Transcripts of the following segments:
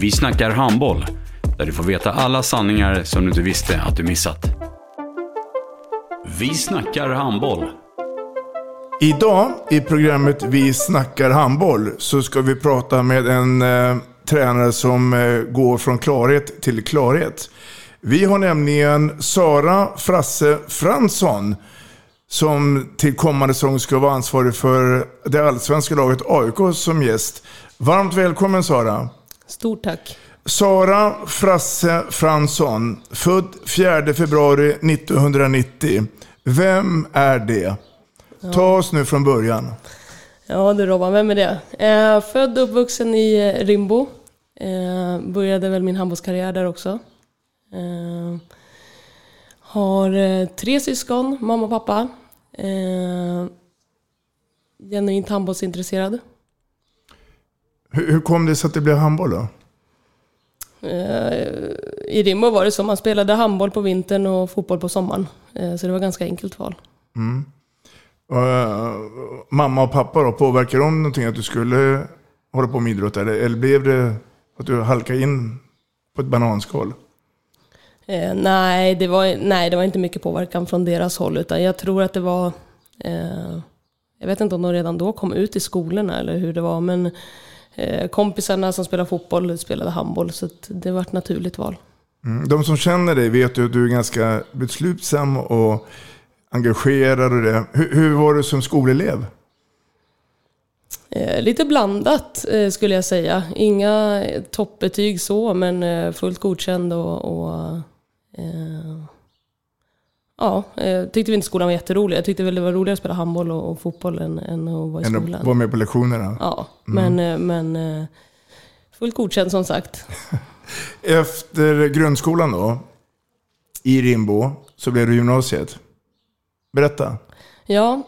Vi snackar handboll, där du får veta alla sanningar som du inte visste att du missat. Vi snackar handboll. Idag i programmet Vi snackar handboll så ska vi prata med en eh, tränare som eh, går från klarhet till klarhet. Vi har nämligen Sara Frasse Fransson som till kommande säsong ska vara ansvarig för det allsvenska laget AIK som gäst. Varmt välkommen Sara! Stort tack! Sara Frasse Fransson, född 4 februari 1990. Vem är det? Ta oss nu från början. Ja du Robban, vem är det? Eh, född och uppvuxen i eh, Rimbo. Eh, började väl min handbollskarriär där också. Eh, har eh, tre syskon, mamma och pappa. Eh, genuint handbollsintresserad. Hur, hur kom det sig att det blev handboll då? Eh, I Rimbo var det så, man spelade handboll på vintern och fotboll på sommaren. Eh, så det var ganska enkelt val. Mm. Och, eh, mamma och pappa då, påverkade de någonting att du skulle hålla på med idrott? Eller, eller blev det att du halkade in på ett bananskal? Eh, nej, det var, nej, det var inte mycket påverkan från deras håll. Utan jag tror att det var... Eh, jag vet inte om de redan då kom ut i skolorna eller hur det var. Men kompisarna som spelade fotboll spelade handboll. Så det var ett naturligt val. Mm. De som känner dig vet ju att du är ganska beslutsam och engagerad och det. Hur, hur var du som skolelev? Eh, lite blandat eh, skulle jag säga. Inga toppbetyg så, men eh, fullt godkänd och... och eh, ja, eh, tyckte vi inte skolan var jätterolig. Jag tyckte väl det var roligare att spela handboll och, och fotboll än, än att vara i Än skolan. att vara med på lektionerna? Ja, men, eh, men eh, fullt godkänd som sagt. Efter grundskolan då, i Rimbo, så blev det gymnasiet. Berätta. Ja,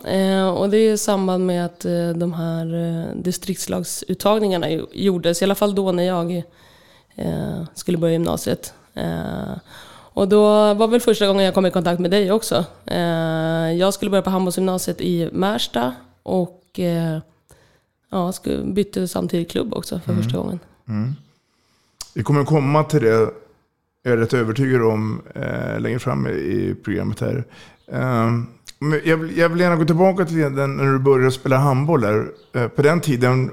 och det är i samband med att de här distriktslagsuttagningarna gjordes, i alla fall då när jag skulle börja gymnasiet. Och då var väl första gången jag kom i kontakt med dig också. Eh, jag skulle börja på handbollsgymnasiet i Märsta och eh, ja, bytte samtidigt klubb också för första gången. Vi kommer komma till det, jag är rätt övertygad om, eh, längre fram i programmet här. Eh, men jag, vill, jag vill gärna gå tillbaka till den när du började spela handboll där. På den tiden,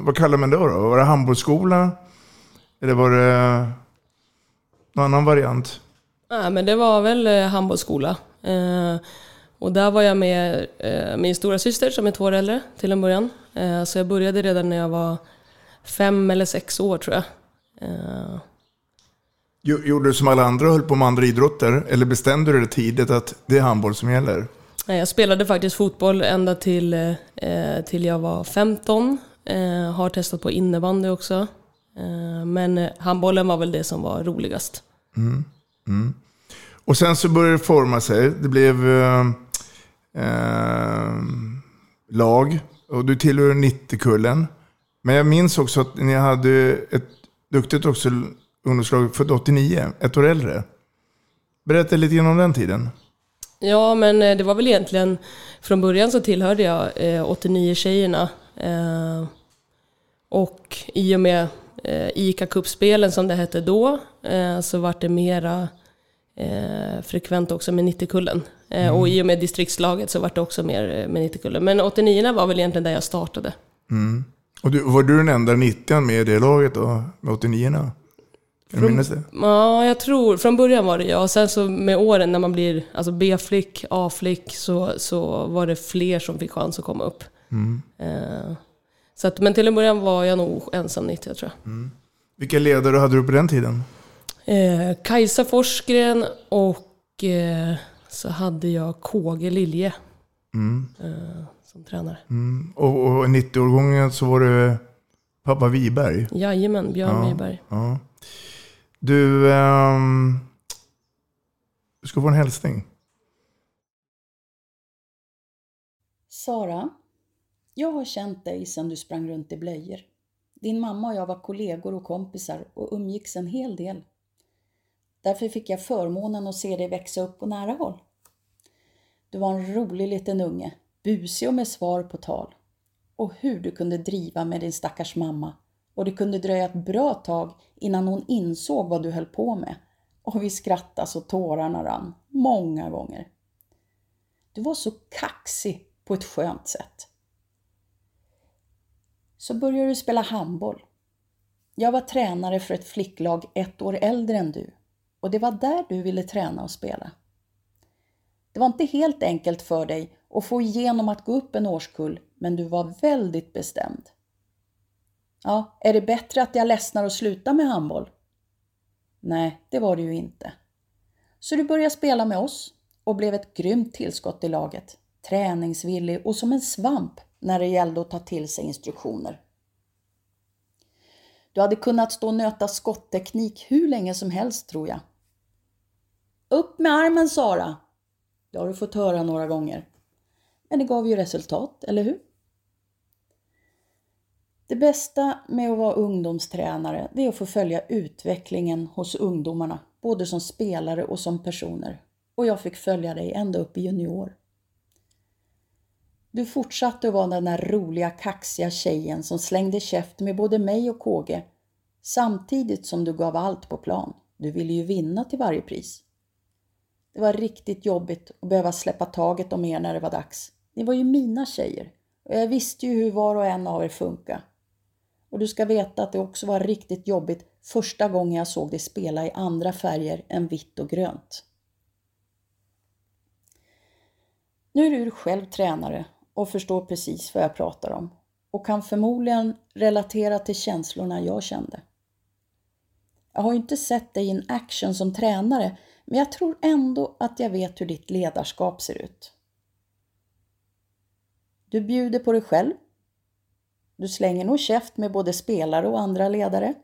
vad kallar man det då? Var det handbollsskola? Eller var det någon annan variant? Nej, men det var väl eh, handbollsskola. Eh, och där var jag med eh, min stora syster som är två år äldre till en början. Eh, så jag började redan när jag var fem eller sex år tror jag. Jo- Gjorde du som alla andra och höll på med andra idrotter? Eller bestämde du det tidigt att det är handboll som gäller? jag spelade faktiskt fotboll ända till, till jag var 15. Eh, har testat på innebandy också. Eh, men eh, handbollen var väl det som var roligast. Och sen så började det forma sig. Det blev eh, eh, lag. Och du tillhör 90-kullen. Men jag minns också att ni hade ett duktigt också ungdomslag född 89, ett år äldre. Berätta lite grann om den tiden. Ja, men det var väl egentligen... Från början så tillhörde jag eh, 89-tjejerna. Eh, och i och med eh, ICA Cup-spelen som det hette då, eh, så var det mera eh, frekvent också med 90-kullen. Eh, Och i och med distriktslaget så var det också mer eh, med 90-kullen. Men 89 var väl egentligen där jag startade. Och du, var du den enda 90 med i det laget då, med 89 -orna? Det? Ja, jag tror, från början var det jag. Sen så med åren när man blir alltså B-flick, A-flick, så, så var det fler som fick chans att komma upp. Mm. Eh, så att, men till en början var jag nog ensam 90 tror jag. Vilka ledare hade du på den tiden? Eh, Kajsa Forsgren och eh, så hade jag KG Lilje Mm. eh, som tränare. Mm. Och, och 90-årgången så var det pappa Wiberg. Jajamän, Björn Ja. Wiberg. Ja. Du, ehm, du ska få en hälsning. Sara, jag har känt dig sedan du sprang runt i blöjor. Din mamma och jag var kollegor och kompisar och umgicks en hel del. Därför fick jag förmånen att se dig växa upp på nära håll. Du var en rolig liten unge, busig och med svar på tal. Och hur du kunde driva med din stackars mamma. Och det kunde dröja ett bra tag innan hon insåg vad du höll på med. Och vi skrattade så tårarna rann, många gånger. Du var så kaxig på ett skönt sätt. Så började du spela handboll. Jag var tränare för ett flicklag ett år äldre än du och det var där du ville träna och spela. Det var inte helt enkelt för dig att få igenom att gå upp en årskull, men du var väldigt bestämd. Ja, är det bättre att jag ledsnar och slutar med handboll? Nej, det var det ju inte. Så du började spela med oss och blev ett grymt tillskott i laget. Träningsvillig och som en svamp när det gällde att ta till sig instruktioner. Du hade kunnat stå och nöta skottteknik hur länge som helst tror jag. Upp med armen Sara! Det har du fått höra några gånger. Men det gav ju resultat, eller hur? Det bästa med att vara ungdomstränare det är att få följa utvecklingen hos ungdomarna, både som spelare och som personer. Och jag fick följa dig ända upp i junior. Du fortsatte att vara den där roliga, kaxiga tjejen som slängde käft med både mig och KG, samtidigt som du gav allt på plan. Du ville ju vinna till varje pris. Det var riktigt jobbigt att behöva släppa taget om er när det var dags. Ni var ju mina tjejer och jag visste ju hur var och en av er funkar. Och du ska veta att det också var riktigt jobbigt första gången jag såg dig spela i andra färger än vitt och grönt. Nu är du själv tränare och förstår precis vad jag pratar om och kan förmodligen relatera till känslorna jag kände. Jag har ju inte sett dig in action som tränare men jag tror ändå att jag vet hur ditt ledarskap ser ut. Du bjuder på dig själv. Du slänger nog käft med både spelare och andra ledare.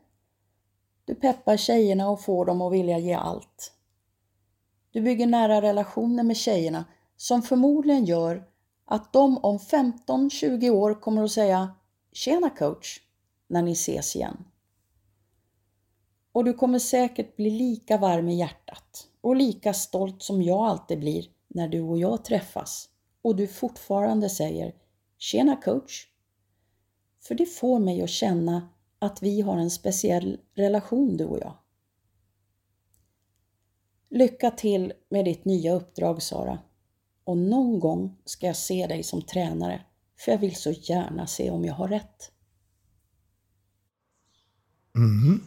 Du peppar tjejerna och får dem att vilja ge allt. Du bygger nära relationer med tjejerna som förmodligen gör att de om 15-20 år kommer att säga Tjena coach när ni ses igen. Och du kommer säkert bli lika varm i hjärtat och lika stolt som jag alltid blir när du och jag träffas och du fortfarande säger Tjena coach. För det får mig att känna att vi har en speciell relation du och jag. Lycka till med ditt nya uppdrag Sara. Och någon gång ska jag se dig som tränare för jag vill så gärna se om jag har rätt. Mhm.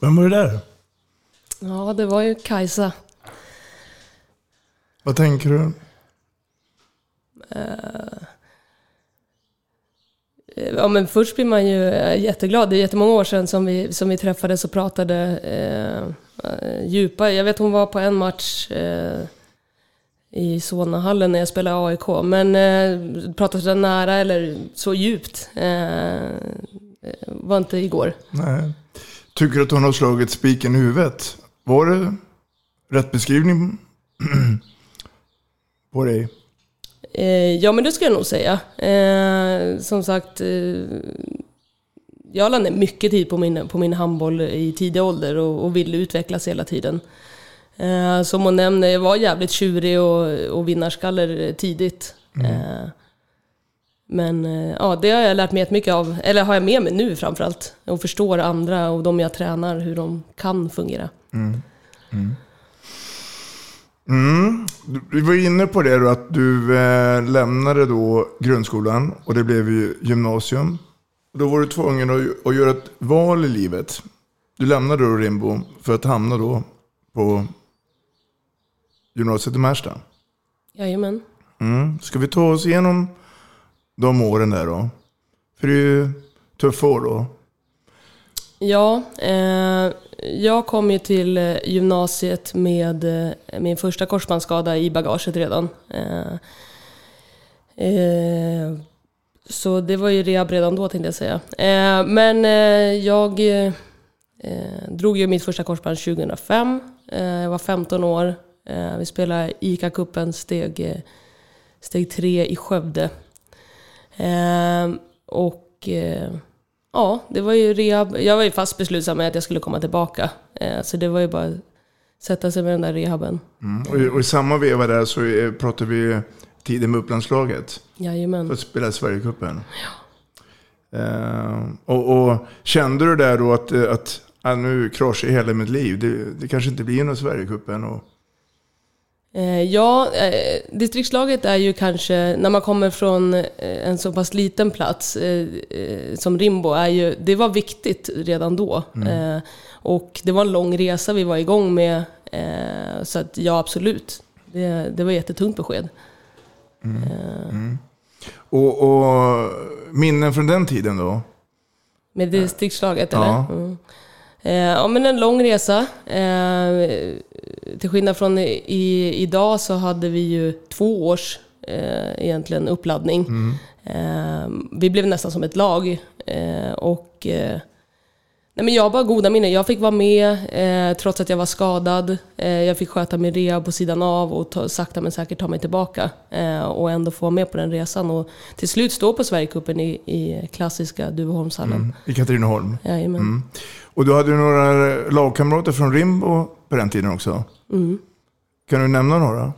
Vem var det där? Ja, det var ju Kajsa. Vad tänker du? Eh, Ja, men först blir man ju eh, jätteglad. Det är jättemånga år sedan som vi, som vi träffades och pratade eh, eh, djupa. Jag vet hon var på en match eh, i Solnahallen när jag spelade AIK. Men eh, prata så nära eller så djupt eh, var inte igår. Nej. Tycker du att hon har slagit spiken i huvudet? Var det rätt beskrivning på dig? Eh, ja, men det skulle jag nog säga. Eh, som sagt, eh, jag lade ner mycket tid på min, på min handboll i tidig ålder och, och ville utvecklas hela tiden. Eh, som hon nämner, jag var jävligt tjurig och, och vinnarskaller tidigt. Eh, men eh, ja, det har jag lärt mig jättemycket av, eller har jag med mig nu framförallt. Och förstår andra och de jag tränar, hur de kan fungera. Mm. Mm. Mm. Vi var inne på det då att du eh, lämnade då grundskolan och det blev ju gymnasium. Då var du tvungen att, att göra ett val i livet. du lämnade då Rimbo för att hamna då på gymnasiet i Märsta. Jajamän. Mm. Ska vi ta oss igenom de åren där då? För det är ju tuffa år då. Ja, eh, jag kom ju till eh, gymnasiet med eh, min första korsbandsskada i bagaget redan. Eh, eh, så det var ju rehab redan då tänkte jag säga. Eh, men jag drog ju mitt första korsband 2005. jag var 15 år. Vi spelade ICA-cupen steg, steg 3 i Skövde. och ja, det var ju rehab. Jag var ju fast beslutsam med att jag skulle komma tillbaka. Eh, så det var ju bara att sätta sig med den där rehaben. Mm. Och, i, och, i samma veva där så pratar vi tiden med Upplandslaget. Jajamän. För att spela Sverigecupen. Ja. Uh, och, och, kände du där då att, att, att nu kraschar hela mitt liv. Det, det kanske inte blir någon Sverigecupen. Och... Eh, ja, eh, distriktslaget är ju kanske, när man kommer från eh, en så pass liten plats som Rimbo, är ju, det var viktigt redan då. Mm. Och det var en lång resa vi var igång med, så att ja, absolut. Det, det var jättetungt besked. Mm. Mm. Och, och, minnen från den tiden då? Med distriktslaget eller? Ja. Mm. Ja men en lång resa till skillnad från i, idag så hade vi ju två års eh, egentligen uppladdning. Mm. Eh, vi blev nästan som ett lag. Eh, och eh, nej men jag har bara goda minnen. Jag fick vara med eh, trots att jag var skadad. Eh, jag fick sköta min rea på sidan av och ta, sakta men säkert ta mig tillbaka. och ändå få vara med på den resan. Och till slut stå på Sverigecupen i, i klassiska Duveholmshallen. Mm. I Katrineholm? Jajamän. Mm. Och du hade några lagkamrater från Rimbo på den tiden också? Mm. Kan du nämna några?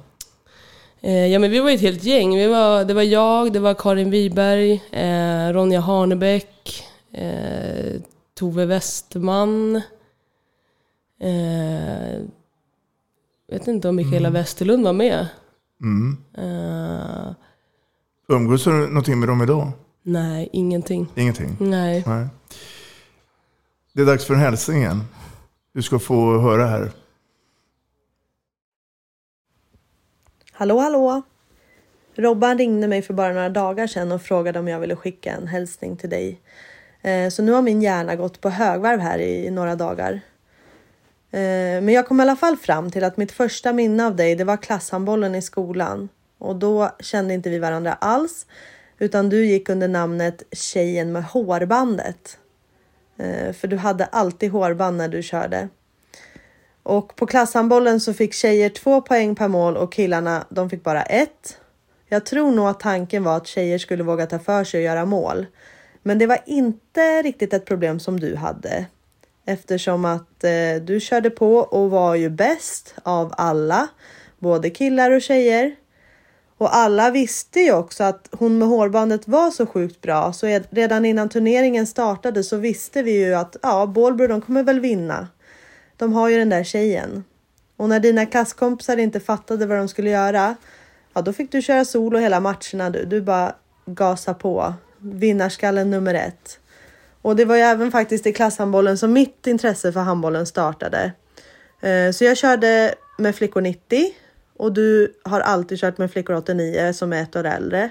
Eh, ja men vi var ett helt gäng. Vi var, det var jag, det var Karin Wiberg, eh, Ronja Harnebäck, eh, Tove Westman. Eh, vet inte om Mikaela mm. Westerlund var med. Mm. Eh, Umgås du någonting med dem idag? Nej, ingenting. Ingenting? Nej. nej. Det är dags för en hälsning igen. Du ska få höra här. Hallå, hallå! Robban ringde mig för bara några dagar sedan och frågade om jag ville skicka en hälsning till dig. Eh, så nu har min hjärna gått på högvarv här i några dagar. Eh, men jag kom i alla fall fram till att mitt första minne av dig, det var klasshandbollen i skolan. Och då kände inte vi varandra alls, utan du gick under namnet Tjejen med hårbandet. Eh, för du hade alltid hårband när du körde. Och på klasshandbollen så fick tjejer två poäng per mål och killarna de fick bara ett. Jag tror nog att tanken var att tjejer skulle våga ta för sig och göra mål. Men det var inte riktigt ett problem som du hade. Eftersom att eh, du körde på och var ju bäst av alla, både killar och tjejer. Och alla visste ju också att hon med hårbandet var så sjukt bra så redan innan turneringen startade så visste vi ju att ja, Bålbro de kommer väl vinna. De har ju den där tjejen. Och när dina klasskompisar inte fattade vad de skulle göra, ja då fick du köra solo hela matcherna du. Du bara gasa på. Vinnarskallen nummer ett. Och det var ju även faktiskt i klasshandbollen som mitt intresse för handbollen startade. Eh, så jag körde med flickor 90 och du har alltid kört med flickor 89 som är ett år äldre.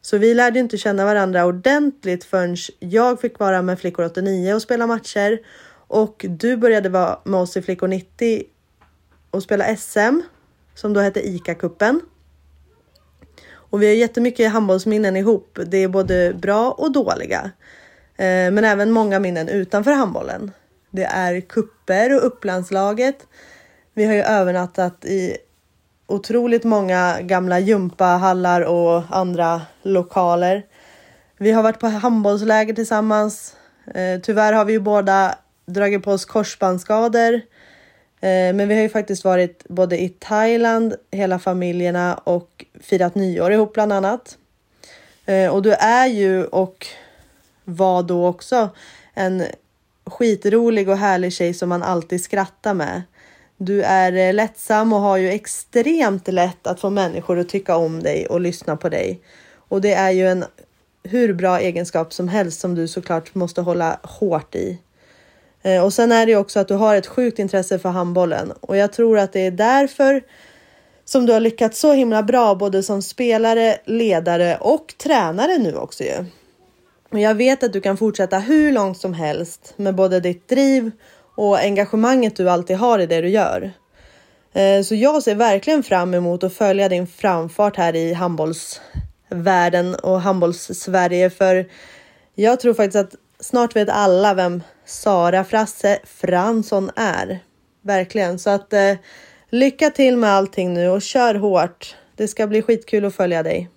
Så vi lärde inte känna varandra ordentligt förrän jag fick vara med flickor 89 och spela matcher och du började vara med oss i Flickor 90 och spela SM som då hette ICA-cupen. Och vi har jättemycket handbollsminnen ihop. Det är både bra och dåliga. Eh, men även många minnen utanför handbollen. Det är kupper och Upplandslaget. Vi har ju övernattat i otroligt många gamla gympahallar och andra lokaler. Vi har varit på handbollsläger tillsammans. Eh, tyvärr har vi ju båda dragit på oss korsbandsskador. Eh, men vi har ju faktiskt varit både i Thailand, hela familjerna och firat nyår ihop bland annat. Eh, och du är ju och var då också en skitrolig och härlig tjej som man alltid skrattar med. Du är eh, lättsam och har ju extremt lätt att få människor att tycka om dig och lyssna på dig. Och det är ju en hur bra egenskap som helst som du såklart måste hålla hårt i. Eh, och sen är det ju också att du har ett sjukt intresse för handbollen och jag tror att det är därför som du har lyckats så himla bra både som spelare, ledare och tränare nu också ju. Och jag vet att du kan fortsätta hur långt som helst med både ditt driv och engagemanget du alltid har i det du gör. Eh, så jag ser verkligen fram emot att följa din framfart här i handbollsvärlden och handbolls-Sverige för jag tror faktiskt att snart vet alla vem Sara Frasse Fransson är. Verkligen, så att eh, lycka till med allting nu och kör hårt. Det ska bli skitkul att följa dig.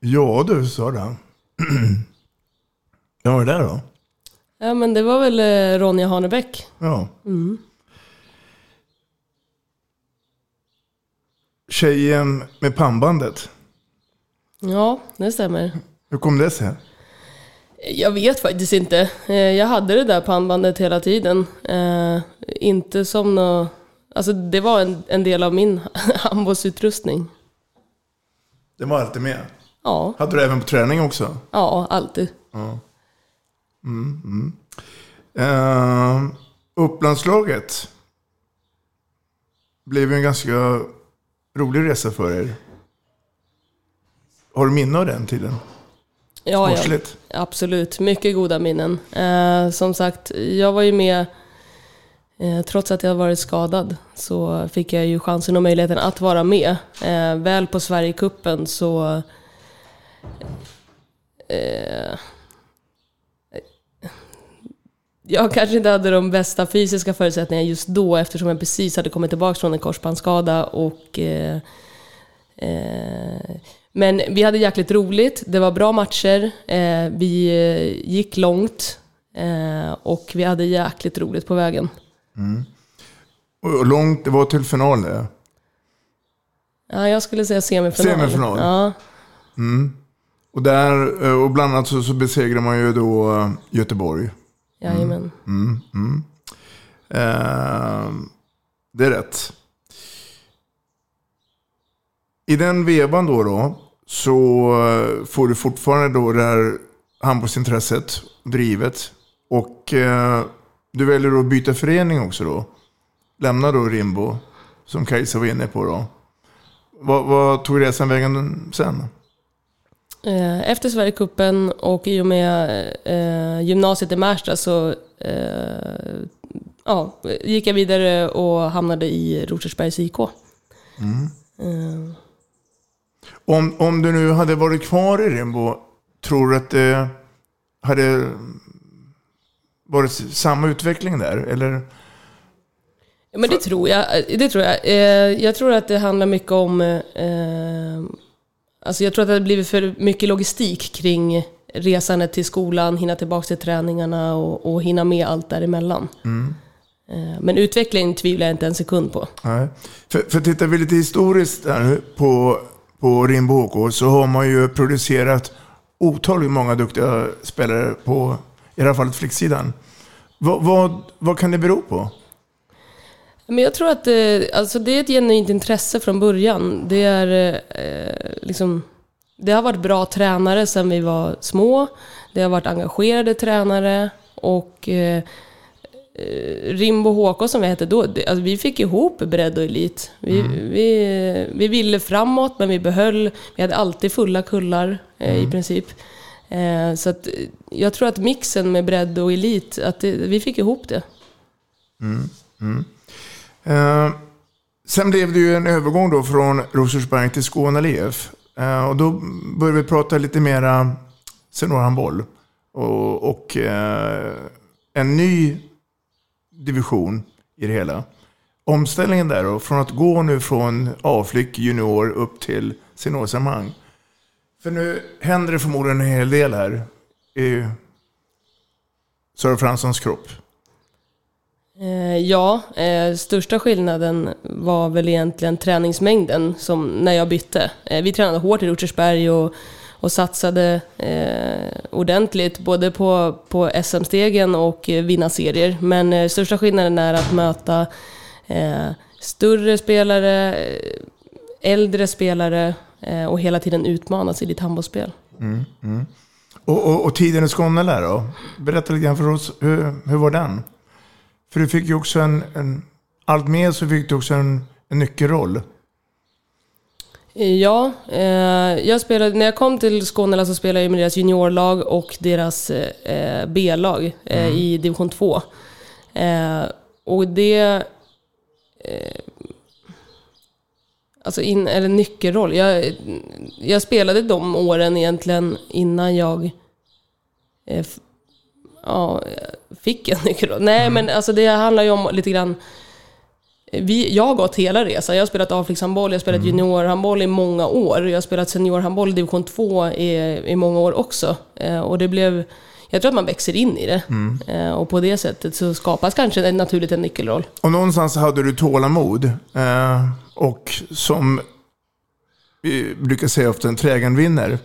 Ja du Sara. Ja, var det där då? Ja, men det var väl eh, Ronja Hanebäck. Ja. Mm. Tjejen med pannbandet. Ja, det stämmer. Hur kom det sig? Jag vet faktiskt inte. Eh, Jag hade det där pannbandet hela tiden. Eh, inte som nå... Alltså det var en, en del av min handbollsutrustning. Den var alltid med? Ja. Hade du även på träning också? Ja, alltid. Ja. Mm, mm. Uh, Upplandslaget blev en ganska rolig resa för er. Har du minne av den tiden? Ja, ja, absolut. Mycket goda minnen. Eh, som sagt, jag var ju med, eh, trots att jag varit skadad, så fick jag ju chansen och möjligheten att vara med. Eh, väl på Sverigecupen så... Eh, jag kanske inte hade de bästa fysiska förutsättningarna just då eftersom jag precis hade kommit tillbaka från en korsbandsskada och eh, eh, men vi hade jäkligt roligt, det var bra matcher, eh, vi eh, gick långt eh, och vi hade jäkligt roligt på vägen. Mm. Och långt, det var till final det? Ja, jag skulle säga semifinal. Semifinal? Ja. Mm. Och, där, eh, och bland annat så, så besegrar man ju då Göteborg. Jajamän. Mm, mm, mm. Eh, det är rätt. I den vevan då, då så eh, får du fortfarande då det här handbollsintresset drivet. Och eh, du väljer att byta förening också då. Lämna då Rimbo, som Kajsa var inne på då. Vad, vad tog resan vägen sen? Eh, Efter Sverigecupen och i och med eh, gymnasiet i Märsta så eh, ja, gick jag vidare och hamnade i Rosersbergs IK. Mm. Eh, Om, om du nu hade varit kvar i Rimbo, tror du att det hade varit samma utveckling där? Eller? Ja, men det tror jag. Det tror jag. Eh, jag tror att det handlar mycket om... Alltså jag tror att det har blivit för mycket logistik kring resandet till skolan, hinna tillbaka till träningarna och, och hinna med allt däremellan. Mm. Eh, men utveckling tvivlar jag inte en sekund på. Nej. För, för tittar vi lite historiskt här nu på, på Rimbo HK så har man ju producerat otroligt många duktiga spelare på i alla fall flicksidan. Vad, vad, vad kan det bero på? Men jag tror att det, alltså det är ett genuint intresse från början. Det, är, eh, liksom, det har varit bra tränare sedan vi var små. Det har varit engagerade tränare och eh, eh, Rimbo HK som vi hette då, det, alltså vi fick ihop bredd och elit. Vi, vi, vi ville framåt men vi behöll, vi hade alltid fulla kullar eh, i Mm. princip. Eh, så att, eh, jag tror att mixen med bredd och elit, att det, vi fick ihop det. Mm. Eh, sen blev det ju en övergång då från Rosersberg till Skåne LIF. Eh, och då började vi prata lite mera seniorhandboll. Och, och eh, en ny division i det hela. Omställningen där då, från att gå nu från A-flick junior upp till seniorsammanhang. För nu händer det förmodligen en hel del här i Sören Franssons kropp. Eh, ja, eh, största skillnaden var väl egentligen träningsmängden som när jag bytte. Eh, vi tränade hårt i Rosersberg och, och satsade eh, ordentligt både på, på SM-stegen och eh, vinna serier. Men eh, största skillnaden är att möta eh, större spelare, eh, äldre spelare eh, och hela tiden utmanas i ditt handbollsspel. Mm, mm. Och, och, och tiden i Skåne där då? Berätta lite grann för oss, hur, hur var den? För du fick ju också en, en allt mer så fick du också en, en nyckelroll. Ja, eh, jag spelade, när jag kom till Skåne så spelade jag med deras juniorlag och deras eh, B-lag eh, Mm. i division 2. Eh, och det... Eh, alltså, in, eller nyckelroll. Jag, jag spelade de åren egentligen innan jag eh, ja, fick en nyckelroll. Nej, men alltså det handlar ju om lite grann... Vi, jag har gått hela resan. Jag har spelat avflickshandboll, jag har spelat juniorhandboll i många år. Jag har spelat seniorhandboll i division 2 i, i många år också. Eh, och det blev... Jag tror att man växer in i det. Mm. Eh, och på det sättet så skapas kanske en, naturligt en nyckelroll. Och någonstans hade du tålamod. Eh, och som vi brukar säga ofta, en trägen vinner.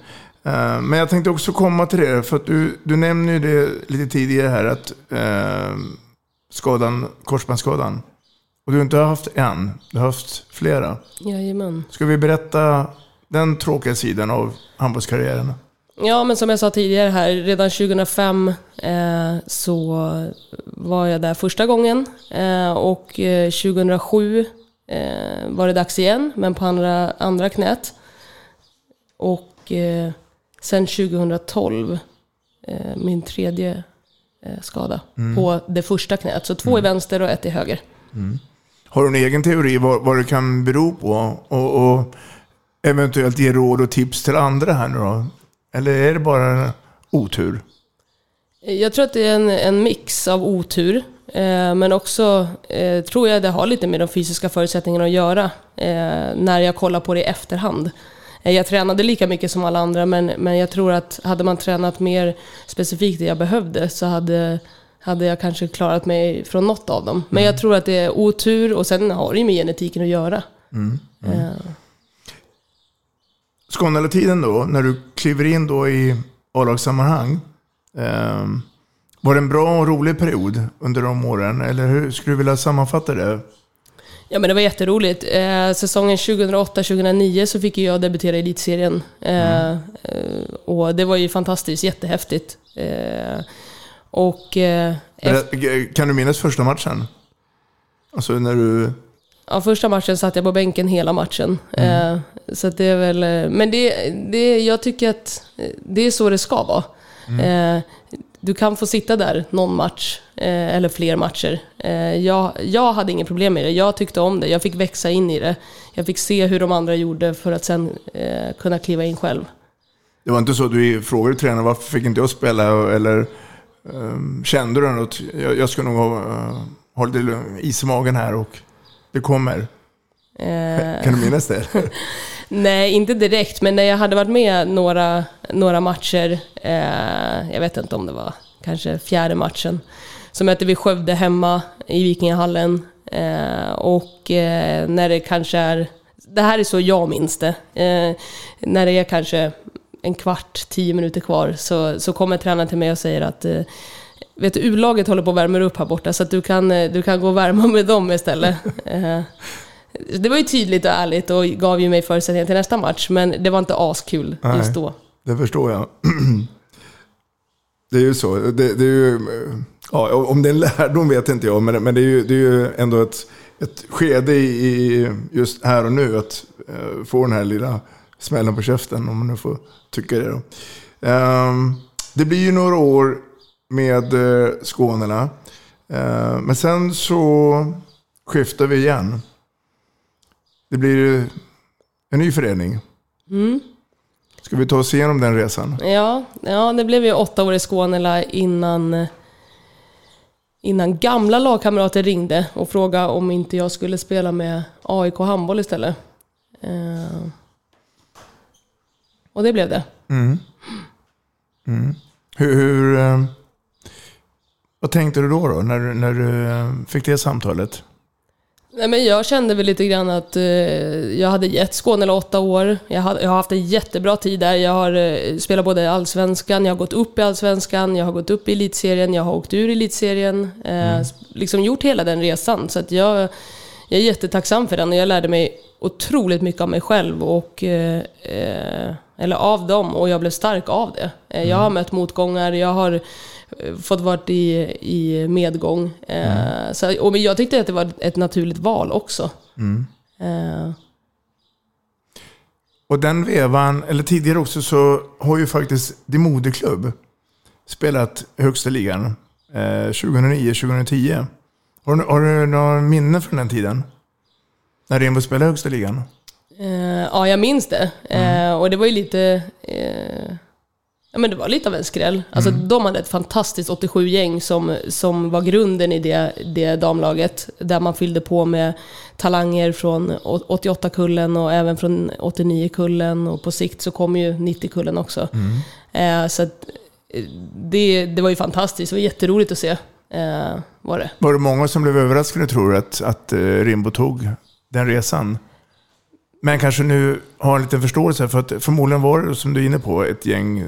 Eh, men jag tänkte också komma till det, för att du, du nämner ju det lite tidigare här, att eh, skadan, korsbandsskadan. Och du har inte haft en, du har haft flera. Jajamän. Ska vi berätta den tråkiga sidan av handbollskarriären? Ja, men som jag sa tidigare här, redan 2005 eh, så var jag där första gången. Eh, och eh, 2007 eh, var det dags igen, men på andra, andra knät. Och eh, sen 2012, eh, min tredje eh, skada Mm. på det första knät. Så två i vänster och ett i höger. Har du en egen teori vad, vad det kan bero på? Och, och eventuellt ge råd och tips till andra här nu då? Eller är det bara otur? Jag tror att det är en, en mix av otur, eh, men också eh, tror jag det har lite med de fysiska förutsättningarna att göra eh, när jag kollar på det i efterhand. Eh, jag tränade lika mycket som alla andra, men, men jag tror att hade man tränat mer specifikt det jag behövde så hade, hade jag kanske klarat mig från något av dem. Men jag tror att det är otur och sen har det ju med genetiken att göra. Mm. Eh, Skåneletiden då, när du kliver in då i A-lagssammanhang. Eh, var det en bra och rolig period under de åren? Eller hur skulle du vilja sammanfatta det? Ja men det var jätteroligt. Eh, säsongen 2008-2009 så fick jag debutera i Elitserien. Eh, eh, och det var ju fantastiskt, jättehäftigt. Eh, och eh, Berä- Kan du minnas första matchen? Alltså när du... ja, första matchen satt jag på bänken hela matchen. Eh, så det är väl... eh, Men det, det, jag tycker att eh, det är så det ska vara. Eh, du kan få sitta där någon match, eh, eller fler matcher. Eh, jag, jag hade inget problem med det. Jag tyckte om det. Jag fick växa in i det. Jag fick se hur de andra gjorde för att sen eh, kunna kliva in själv. Det var inte så att du frågade tränaren varför fick inte jag spela? Eller ehm, kände du något? Jag, jag ska nog ha, uh, ha lite is i magen här och det kommer. Eh, Kan du minnas det? Nej, inte direkt, men när jag hade varit med några, några matcher, eh, jag vet inte om det var kanske fjärde matchen, så mötte vi Skövde hemma i Vikingahallen. Eh, och eh, när det kanske är, det här är så jag minns det, eh, när det är kanske en kvart, tio minuter kvar, så, så kommer tränaren till mig och säger att eh, Vet du, U-laget håller på att värma upp här borta, så att du kan, eh, du kan gå och värma med dem istället. Det var ju tydligt och ärligt och gav ju mig förutsättningar till nästa match, men det var inte askul just Nej. då. Det förstår jag. Det är ju så. Det, det är ju, ja, om det är en lärdom vet inte jag, men, men det, är ju, det är ju ändå ett, ett skede i, just här och nu att eh, få den här lilla smällen på käften, om man nu får tycka det. Då. Ehm, det blir ju några år med eh, Skånerna, Eh, men sen så skiftar vi igen. Det blir en ny förening. Mm. Ska vi ta oss igenom den resan? Ja, ja, det blev ju åtta år i Skånela innan, innan gamla lagkamrater ringde och frågade om inte jag skulle spela med AIK handboll istället. Eh, och det blev det. Mm. Mm. Hur, hur, eh, vad tänkte du då, då när, när du eh, fick det samtalet? Nej, men jag kände väl lite grann att eh, jag hade gett Skåne åtta år. Jag, hade, jag har haft en jättebra tid där. Jag har eh, spelat både i Allsvenskan, jag har gått upp i Allsvenskan, jag har gått upp i Elitserien, jag har åkt ur Elitserien. Eh, Mm. Liksom gjort hela den resan. Så att jag, jag är jättetacksam för den och jag lärde mig otroligt mycket av mig själv och eh, eh, eller av dem och jag blev stark av det. Eh, Jag har mött motgångar, jag har fått varit i, i medgång. Eh, så, och jag tyckte att det var ett naturligt val också. Mm. Eh, Och den vevan, eller tidigare också, så har ju faktiskt din moderklubb spelat högsta ligan. Eh, 2009-2010. Har, du- har du några minnen från den tiden? När Rimbo spelade högsta ligan? Eh, ja, jag minns det. Mm. Eh, och det var ju lite... Eh, ja, men det var lite av en skräll. Alltså, Mm. De hade ett fantastiskt 87-gäng som, som var grunden i det, det damlaget. Där man fyllde på med talanger från 88-kullen och även från 89-kullen. Och på sikt så kom ju 90-kullen också. Eh, så att, eh, det, det var ju fantastiskt. Det var jätteroligt att se. Eh, var det. Var det många som blev överraskade tror du att, att eh, Rimbo tog den resan? Men kanske nu har en liten förståelse för att förmodligen var det, som du är inne på, ett gäng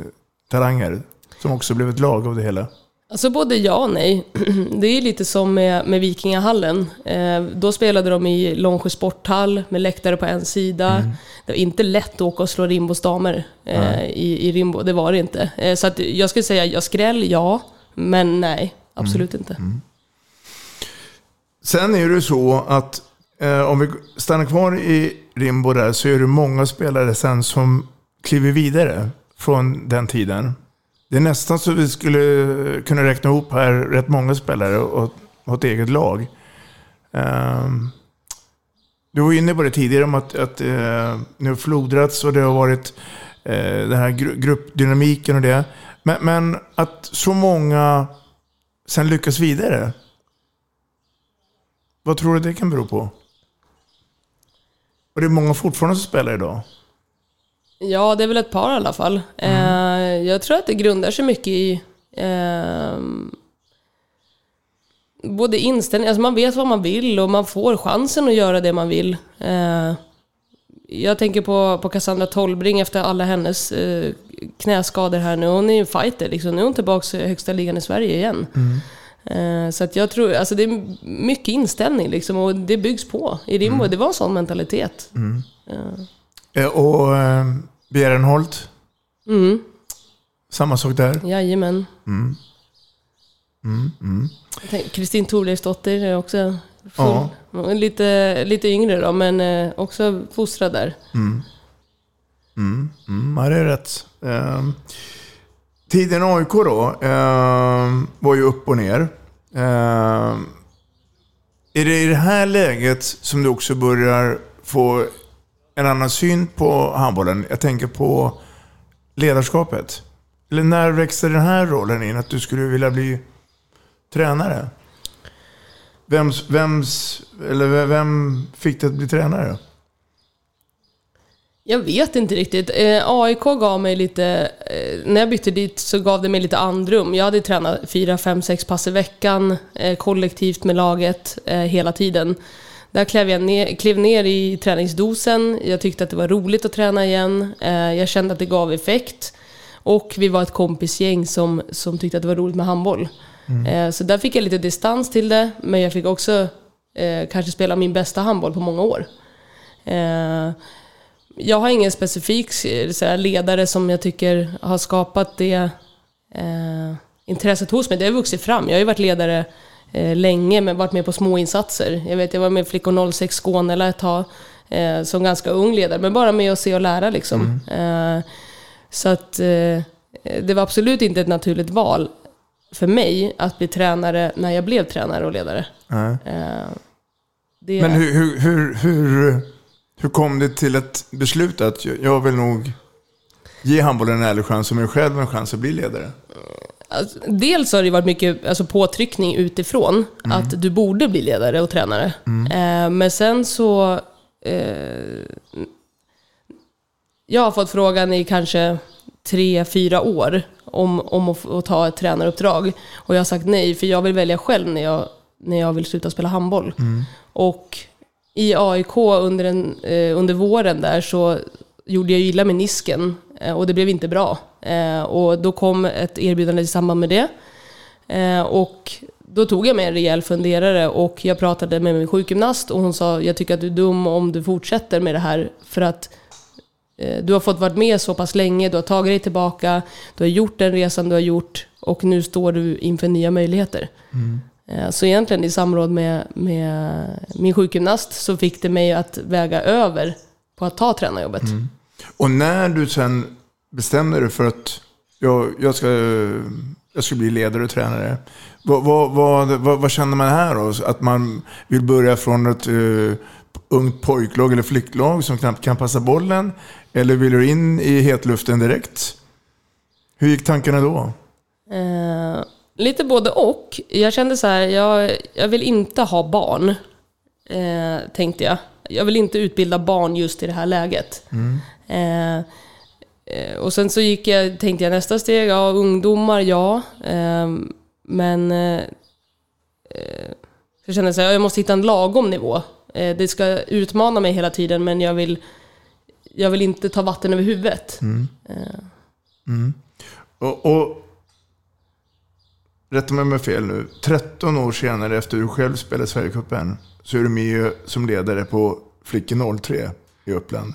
talanger som också blev ett lag av det hela. Alltså både ja och nej. Det är lite som med, med Vikingahallen. Eh, då spelade de i Långsjö sporthall med läktare på en sida. Det var inte lätt att åka och slå Rimbos damer eh, i, i Rimbo. Det var det inte. Eh, så att jag skulle säga, jag skräll, ja. Men nej, absolut inte. Sen är det så att eh, om vi stannar kvar i Rimbo där så är det många spelare sen som kliver vidare från den tiden. Det är nästan så vi skulle kunna räkna ihop här rätt många spelare och ett eget lag. Ehm, du var inne på det tidigare om att, att eh, ni har flodrats och det har varit eh, den här gru- gruppdynamiken och det. Men, men att så många sen lyckas vidare. Vad tror du det kan bero på? Och det är många fortfarande som spelar idag. Ja, det är väl ett par i alla fall. Eh, jag tror att det grundar sig mycket i ehm, både inställning, alltså man vet vad man vill och man får chansen att göra det man vill. Eh, jag tänker på, på Cassandra Tolbring efter alla hennes eh, knäskador här nu. Hon är ju en fighter liksom. Nu är hon tillbaka i högsta ligan i Sverige igen. Eh, Så att jag tror, alltså det är mycket inställning liksom och det byggs på. I Rimbo, det var en sån mentalitet. Eh, Eh, Och eh, Bjärenholt, Mm, samma sak där. jajamän. Mm. Mm, mm. Kristin Thorleifsdotter är också full, Ja. lite, lite yngre då, men eh, också fostrad där. Mm. Mm, mm, ja, det är rätt. Ehm, tiden AIK då ehm, var ju upp och ner. Ehm, är det i det här läget som du också börjar få en annan syn på handbollen? Jag tänker på ledarskapet. Eller när växte den här rollen in? Att du skulle vilja bli tränare? Vems, vems, eller vem fick dig att bli tränare? Jag vet inte riktigt. Eh, AIK gav mig lite... Eh, när jag bytte dit så gav det mig lite andrum. Jag hade tränat fyra, fem, sex pass i veckan eh, kollektivt med laget eh, hela tiden. Där klev jag ner, klev ner i träningsdosen. Jag tyckte att det var roligt att träna igen. Eh, jag kände att det gav effekt. Och vi var ett kompisgäng som, som tyckte att det var roligt med handboll. Eh, så där fick jag lite distans till det, men jag fick också eh, kanske spela min bästa handboll på många år. Jag har ingen specifik ledare som jag tycker har skapat det intresset hos mig. Det har vuxit fram. Jag har ju varit ledare länge, men varit med på små insatser. Jag vet, jag var med i Flickor 06 Skåne ett tag, eh, som ganska ung ledare, men bara med att se och lära liksom. Eh, så att eh, det var absolut inte ett naturligt val för mig att bli tränare när jag blev tränare och ledare. Eh, det, Men hur, hur, hur, hur, hur kom det till ett beslut att jag- jag vill nog ge handbollen en ärlig chans och mig själv en chans att bli ledare? Alltså, dels har det varit mycket alltså, påtryckning utifrån Mm. att du borde bli ledare och tränare. Eh, men sen så... Eh, jag har fått frågan i kanske tre, fyra år om, om att, att ta ett tränaruppdrag. Och jag har sagt nej, för jag vill välja själv när jag, när jag vill sluta spela handboll. Och i AIK under, en, eh, under våren där så gjorde jag illa med nisken eh, och det blev inte bra. Eh, och då kom ett erbjudande i samband med det. Eh, och då tog jag mig en rejäl funderare och jag pratade med min sjukgymnast och hon sa jag tycker att du är dum om du fortsätter med det här för att eh, du har fått varit med så pass länge, du har tagit dig tillbaka, du har gjort den resan du har gjort och nu står du inför nya möjligheter. Mm. Eh, Så egentligen i samråd med, med min sjukgymnast så fick det mig att väga över på att ta tränarjobbet. Och när du sen bestämde dig för att jag, jag, ska, jag ska bli ledare och tränare. Vad, vad, vad, vad, vad känner man här då? Att man vill börja från ett uh, ungt pojklag eller flicklag som knappt kan passa bollen? Eller vill du in i hetluften direkt? Hur gick tankarna då? Eh, lite både och. Jag kände så här, jag, jag vill inte ha barn, eh, tänkte jag. Jag vill inte utbilda barn just i det här läget. Eh, eh, och sen så gick jag, tänkte jag nästa steg, ja ungdomar, ja. Eh, men eh, eh, jag kände så här, jag måste hitta en lagom nivå. Eh, det ska utmana mig hela tiden men jag vill, jag vill inte ta vatten över huvudet. Eh, Mm. Och, och rätta mig om jag fel nu. 13 år senare efter du själv spelade Sverigecupen så är du med som ledare på Flicken 03 i Uppland.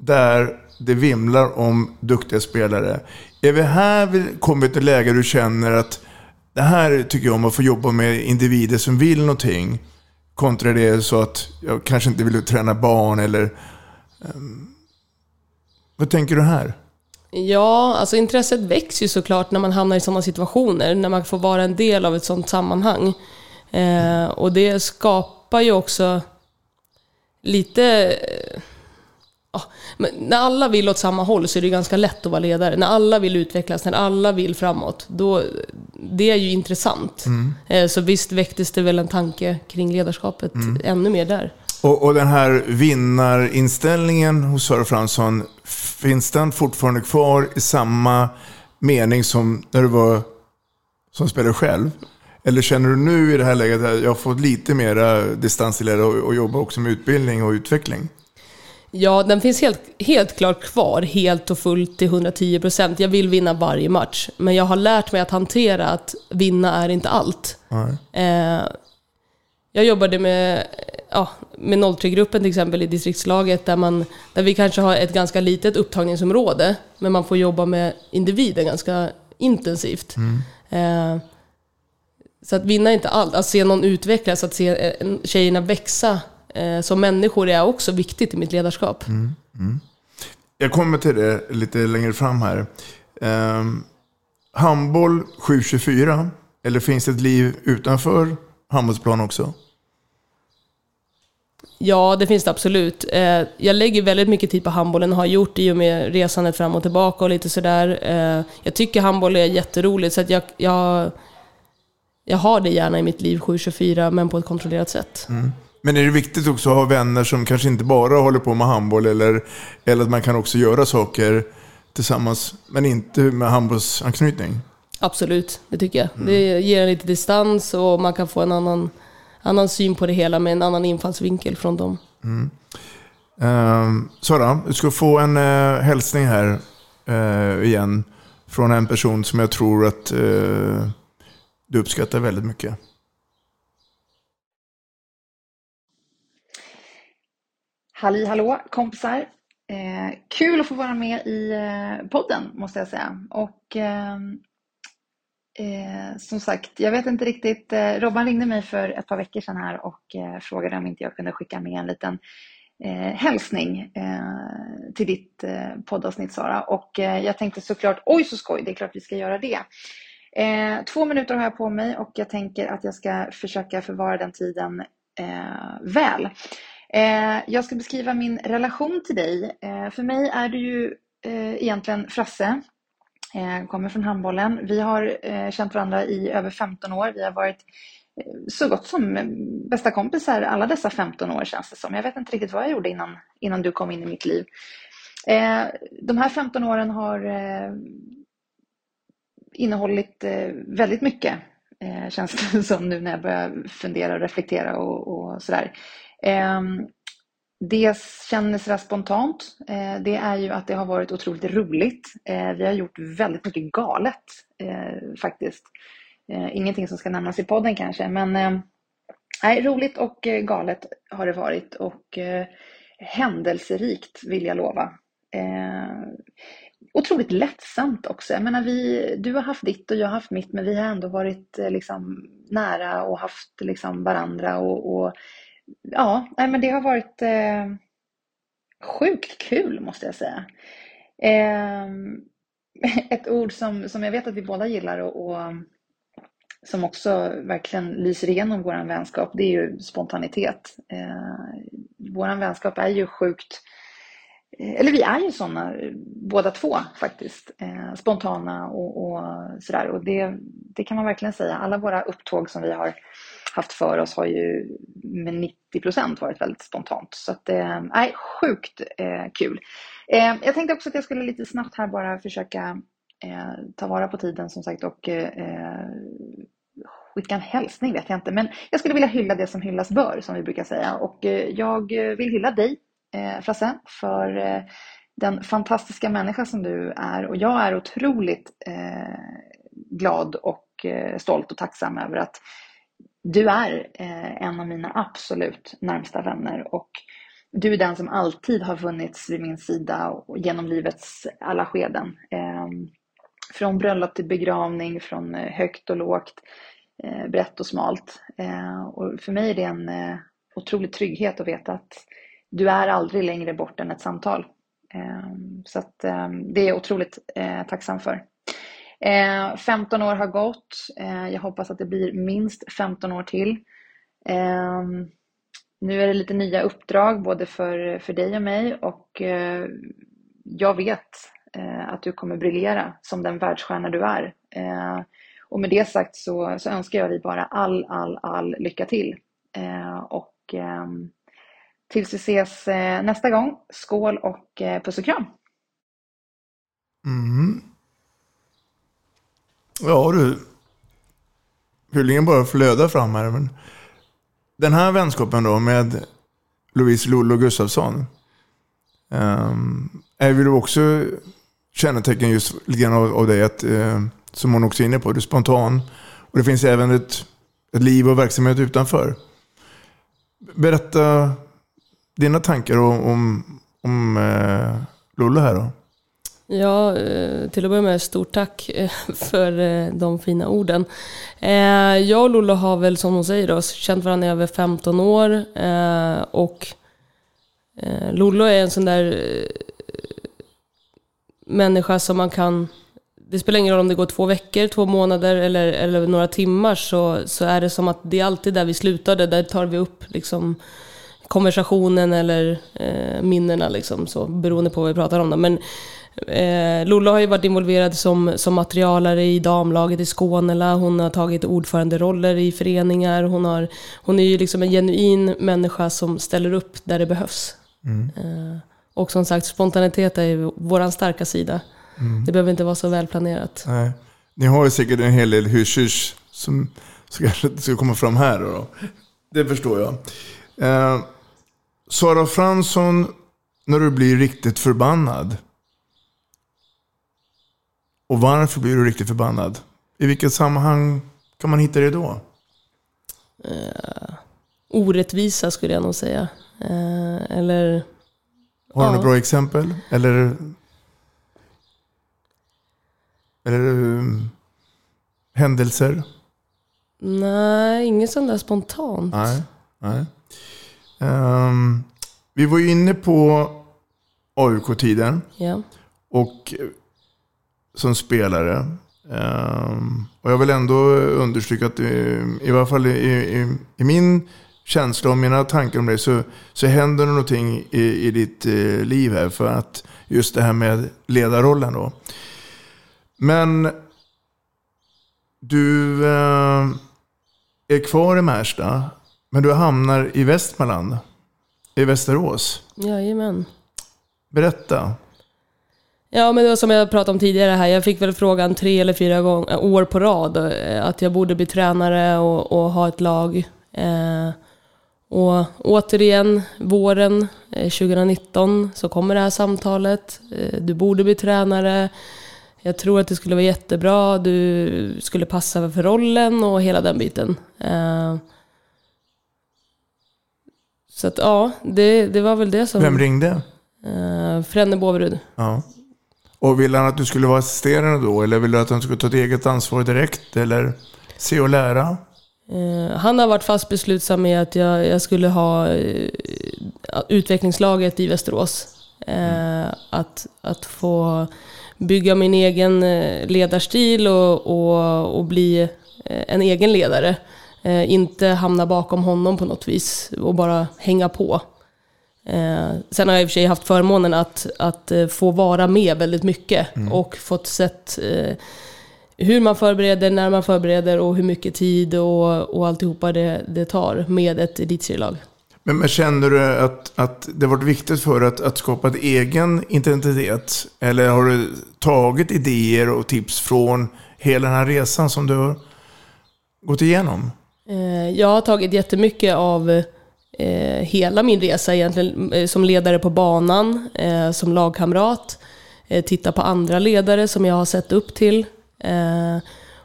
Där det vimlar om duktiga spelare. Är vi här vi kommit till ett läge där du känner att det här tycker jag om att få jobba med individer som vill någonting. Kontra det så att jag kanske inte vill träna barn eller... Um, vad tänker du här? Ja, alltså intresset växer ju såklart när man hamnar i sådana situationer, när man får vara en del av ett sådant sammanhang. Eh, och det skapar ju också lite... Men när alla vill åt samma håll så är det ganska lätt att vara ledare. När alla vill utvecklas, när alla vill framåt, då, det är ju intressant. Mm. Eh, så visst väcktes det väl en tanke kring ledarskapet Mm. ännu mer där. Och, och den här vinnarinställningen hos Sara Fransson, finns den fortfarande kvar i samma mening som när du var som spelare själv? Eller känner du nu i det här läget att jag har fått lite mera distans till det och, och jobba också med utbildning och utveckling? Ja, den finns helt, helt klart kvar, helt och fullt till 110 procent. Jag vill vinna varje match, men jag har lärt mig att hantera att vinna är inte allt. Eh, jag jobbade med, ja, med 03-gruppen till exempel i distriktslaget, där, man, där vi kanske har ett ganska litet upptagningsområde, men man får jobba med individen ganska intensivt. Eh, så att vinna är inte allt. Att se någon utvecklas, att se eh, tjejerna växa eh, som människor är också viktigt i mitt ledarskap. Mm. Mm. Jag kommer till det lite längre fram här. Um, handboll 724, eller finns det ett liv utanför handbollsplan också? Ja, det finns det absolut. Eh, Jag lägger väldigt mycket tid på handbollen och har gjort det i och med resandet fram och tillbaka och lite sådär. Eh, Jag tycker handboll är jätteroligt så att jag, jag, jag har det gärna i mitt liv 724 men på ett kontrollerat sätt. Mm. Men är det viktigt också att ha vänner som kanske inte bara håller på med handboll eller, eller att man kan också göra saker tillsammans men inte med handbollsanknytning? Absolut, det tycker jag. Det ger en lite distans och man kan få en annan, annan syn på det hela med en annan infallsvinkel från dem. Mm. Um, Sara, du ska få en uh, hälsning här uh, igen från en person som jag tror att uh, du uppskattar väldigt mycket. Halli hallå kompisar! Eh, kul att få vara med i eh, podden måste jag säga. Och eh, eh, som sagt, jag vet inte riktigt. Eh, Robban ringde mig för ett par veckor sedan här och eh, frågade om inte jag kunde skicka med en liten eh, hälsning eh, till ditt eh, poddavsnitt Sara. Och eh, jag tänkte såklart, oj så skoj, det är klart vi ska göra det. Eh, två minuter har jag på mig och jag tänker att jag ska försöka förvara den tiden eh, väl. Eh, jag ska beskriva min relation till dig. Eh, för mig är du ju eh, egentligen Frasse. Eh, kommer från handbollen. Vi har eh, känt varandra i över 15 år. Vi har varit eh, så gott som eh, bästa kompisar alla dessa 15 år känns det som. Jag vet inte riktigt vad jag gjorde innan, innan du kom in i mitt liv. Eh, de här 15 åren har eh, innehållit eh, väldigt mycket. Eh, känns det som nu när jag börjar fundera och reflektera och, och sådär. Ehm, det känner sådär spontant, eh, det är ju att det har varit otroligt roligt. Eh, vi har gjort väldigt mycket galet eh, faktiskt. Ingenting som ska nämnas i podden kanske, men ehm, nej, roligt och galet har det varit och händelserikt vill jag lova. Otroligt lättsamt också. Jag menar, vi, du har haft ditt och jag har haft mitt, men vi har ändå varit liksom, nära och haft liksom, varandra. Och, och ja, nej, men det har varit eh, sjukt kul måste jag säga. Eh, ett ord som, som jag vet att vi båda gillar och, och som också verkligen lyser igenom vår vänskap, det är ju spontanitet. Eh, vår vänskap är ju sjukt eh, eller vi är ju sådana båda två faktiskt, eh, spontana och, och sådär. Och det, det kan man verkligen säga. Alla våra upptåg som vi har haft för oss har ju med 90 procent varit väldigt spontant. Så att, eh, sjukt eh, kul. Eh, jag tänkte också att jag skulle lite snabbt här bara försöka eh, ta vara på tiden som sagt och eh, eh skicka en hälsning vet jag inte. Men jag skulle vilja hylla det som hyllas bör som vi brukar säga. Och eh, jag vill hylla dig eh, Frasse, för eh, den fantastiska människa som du är. Och jag är otroligt eh, glad och eh, stolt och tacksam över att du är eh, en av mina absolut närmsta vänner. Och du är den som alltid har funnits vid min sida genom livets alla skeden. Ehm, från bröllop till begravning, från eh, högt och lågt, eh, brett och smalt. Ehm, och för mig är det en eh, otrolig trygghet att veta att du är aldrig längre bort än ett samtal. Ehm, så att det är jag otroligt tacksam för. Eh, 15 år har gått. Eh, jag hoppas att det blir minst 15 år till. Ehm, nu är det lite nya uppdrag både för, för dig och mig och eh, jag vet eh, att du kommer briljera som den världsstjärna du är. Eh, och med det sagt så, så önskar jag dig bara all, all, all lycka till. Och ehm, Tills vi ses eh, nästa gång, skål och eh, puss och kram! Mm. Ja du, hyllningen bara flödar fram här. Men den här vänskapen då med Louise Lollo Gustafsson um, är väl också kännetecken just lite grann av, av dig, att, uh, som hon också är inne på, du är spontan. Och det finns även ett, ett liv och verksamhet utanför. Berätta dina tankar om, om, om eh, Lollo här då? Ja, eh, till att börja med stort tack eh, för eh, de fina orden. Jag och Lollo har väl som hon säger då, känt varandra i över 15 år och Lollo är en sån där människa som man kan det spelar ingen roll om det går två veckor, två månader eller, eller några timmar så, så är det som att det är alltid där vi slutade, där tar vi upp liksom konversationen eller eh, minnena, liksom, så, beroende på vad vi pratar om. Då. Men eh, Lola har ju varit involverad som, som materialare i damlaget i Skånela. Hon har tagit ordföranderoller i föreningar. Hon, har, hon är ju liksom en genuin människa som ställer upp där det behövs. Mm. Eh, och som sagt, spontanitet är ju vår starka sida. Mm. Det behöver inte vara så välplanerat. Nej. Ni har ju säkert en hel del hysch som, som kanske inte ska komma fram här. Då. Det förstår jag. Eh, Sara Fransson, när du blir riktigt förbannad. Och varför blir du riktigt förbannad? I vilket sammanhang kan man hitta det då? Uh, orättvisa skulle jag nog säga. Uh, eller... Har du ja. några bra exempel? Eller... Eller um, händelser? Nej, inget sånt där spontant. Nej, nej. Um, vi var ju inne på AUK-tiden. Ja. Och som spelare. Um, och jag vill ändå understryka att i, i varje fall i, i, i, min känsla och mina tankar om det så, så händer det någonting i, i ditt eh, liv här. För att just det här med ledarrollen då. Men du eh, är kvar i Märsta. Men du hamnar i Västmanland, i Västerås. Jajamän. Berätta. Ja, men det var som jag pratade om tidigare här. Jag fick väl frågan tre eller fyra gånger, år på rad eh, att jag borde bli tränare och, och ha ett lag. Eh, och återigen, våren 2019 eh, så kommer det här samtalet. Eh, du borde bli tränare. jag tror att det skulle vara jättebra, du skulle passa för rollen och hela den biten. Eh, så att ja, det, det var väl det som... Vem ringde? Eh, Frenne Båverud. Ja. Och ville han att du skulle vara assisterande då? Eller ville du att han skulle ta ett eget ansvar direkt? Eller se och lära? Eh, han har varit fast beslutsam med att jag, jag skulle ha eh, utvecklingslaget i Västerås. Eh, att, att få bygga min egen eh, ledarstil och, och, och bli eh, en egen ledare. Eh, inte hamna bakom honom på något vis och bara hänga på. Eh, sen har jag i och för sig haft förmånen att, att eh, få vara med väldigt mycket Mm. och fått sett eh, hur man förbereder, när man förbereder och hur mycket tid och, och alltihopa det, det tar med ett elitserielag. Men, men känner du att, att det varit viktigt för att, att skapa en egen identitet? Eller har du tagit idéer och tips från hela den här resan som du har gått igenom? Eh, Jag har tagit jättemycket av eh, hela min resa egentligen, eh, som ledare på banan, eh, som lagkamrat, eh, titta på andra ledare som jag har sett upp till. Eh,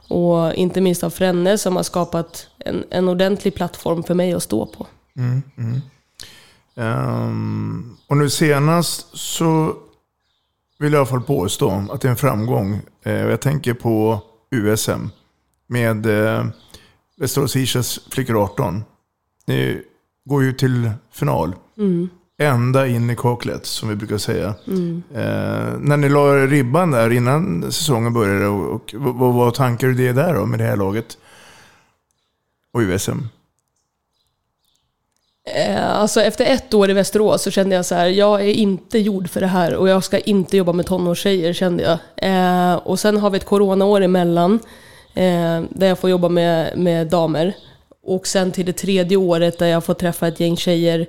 och inte minst av Frenne som har skapat en, en ordentlig plattform för mig att stå på. Mm, mm. Um, och nu senast så vill jag i alla fall påstå att det är en framgång. Eh, jag tänker på USM med eh, Västerås Ischias flickor 18. Ni går ju till final. Mm. Ända in i kaklet, som vi brukar säga. Mm. Eh, när ni la ribban där innan säsongen började, och, och, vad var tankar och det där då med det här laget? Och USM? Eh, Alltså efter ett år i Västerås så kände jag så här, jag är inte gjord för det här och jag ska inte jobba med tonårstjejer kände jag. Eh, och sen har vi ett coronaår emellan eh, där jag får jobba med, med damer. Och sen till det tredje året där jag får träffa ett gäng tjejer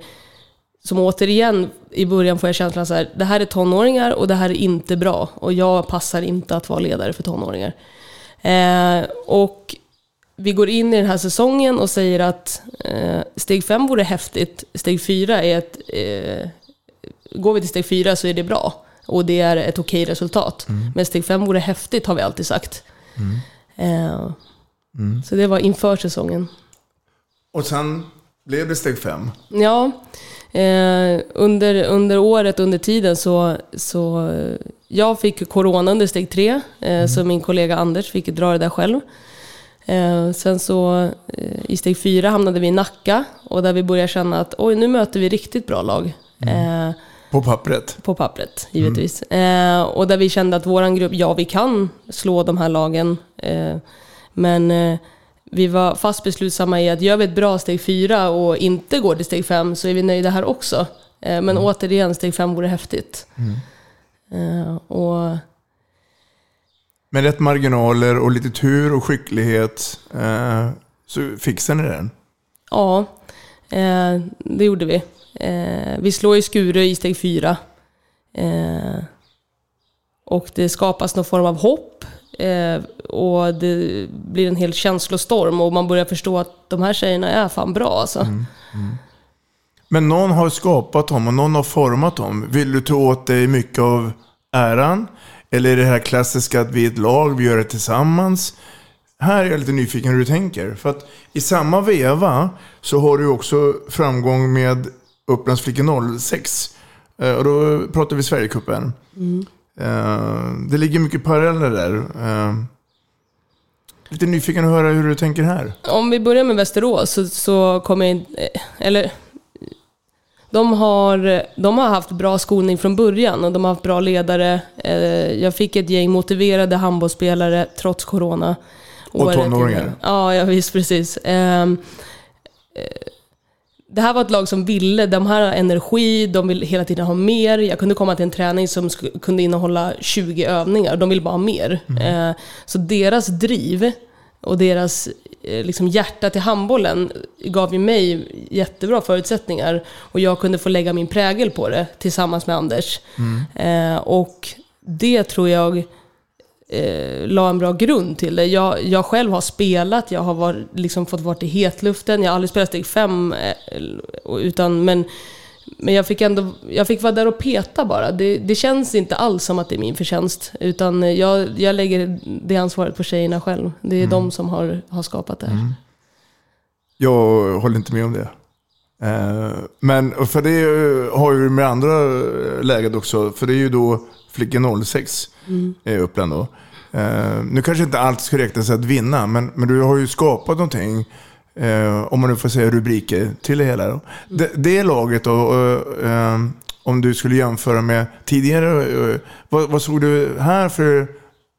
som återigen, i början får jag känslan så här, det här är tonåringar och det här är inte bra. Och jag passar inte att vara ledare för tonåringar. Eh, och vi går in i den här säsongen och säger att eh, steg fem vore häftigt, steg fyra är ett... Eh, går vi till steg fyra så är det bra. Och det är ett okej resultat. Men steg fem vore häftigt har vi alltid sagt. Eh, Mm. Så det var inför säsongen. Och sen blev det steg fem. Ja, eh, under, under året, under tiden så, så eh, jag fick corona under steg tre, eh, så min kollega Anders fick dra det där själv. Eh, sen så eh, i steg fyra hamnade vi i Nacka och där vi började känna att oj, nu möter vi riktigt bra lag. Eh, På pappret. på pappret, givetvis. Eh, och där vi kände att våran grupp, ja vi kan slå de här lagen. Men vi var fast beslutsamma i att gör vi ett bra steg fyra och inte går till steg fem så är vi nöjda här också. Eh, men återigen, steg fem vore häftigt. Eh, och Med rätt marginaler och lite tur och skicklighet eh, så fixade ni den. ja, det gjorde vi. Vi slår ju Skure i steg fyra. Och det skapas någon form av hopp. Eh, och det blir en hel känslostorm och man börjar förstå att de här tjejerna är fan bra alltså. Men någon har skapat dem och någon har format dem. Vill du ta åt dig mycket av äran? Eller är det här klassiska att vi är ett lag, vi gör det tillsammans? Här är jag lite nyfiken hur du tänker. För att i samma veva så har du också framgång med Upplandsflickor 06. Eh, Och då pratar vi Sverigecupen. Mm. Eh, Det ligger mycket paralleller där. Eh, Lite nyfiken att höra hur du tänker här. Om vi börjar med Västerås så, så kommer jag inte... Eller... De har, de har haft bra skolning från början och de har haft bra ledare. Eh, Jag fick ett gäng motiverade handbollsspelare trots corona. Och tonåringar. Ja, ja visst precis. Det här var ett lag som ville, de här har energi, de vill hela tiden ha mer. Jag kunde komma till en träning som kunde innehålla 20 övningar, de vill bara ha mer. Eh, Så deras driv och deras eh, liksom hjärta till handbollen gav ju mig jättebra förutsättningar. Och jag kunde få lägga min prägel på det tillsammans med Anders. Eh, och det tror jag eh, la en bra grund till det. Jag, jag själv har spelat, jag har var, liksom fått vara i hetluften, jag har aldrig spelat steg fem, eh, utan, men men jag fick ändå, jag fick vara där och peta bara. Det, det känns inte alls som att det är min förtjänst. Utan jag, jag lägger det ansvaret på tjejerna själv. Det är Mm. de som har, har skapat det här. Jag håller inte med om det. Eh, Men för det har ju med andra läget också. För det är ju då flickan 06 Mm. i Uppland då. Eh, Nu kanske inte allt ska räknas att vinna, men, men du har ju skapat någonting. Eh, om man nu får säga rubriker till det hela. Då. Det, det laget då, eh, eh, om du skulle jämföra med tidigare. eh, vad, vad såg du här för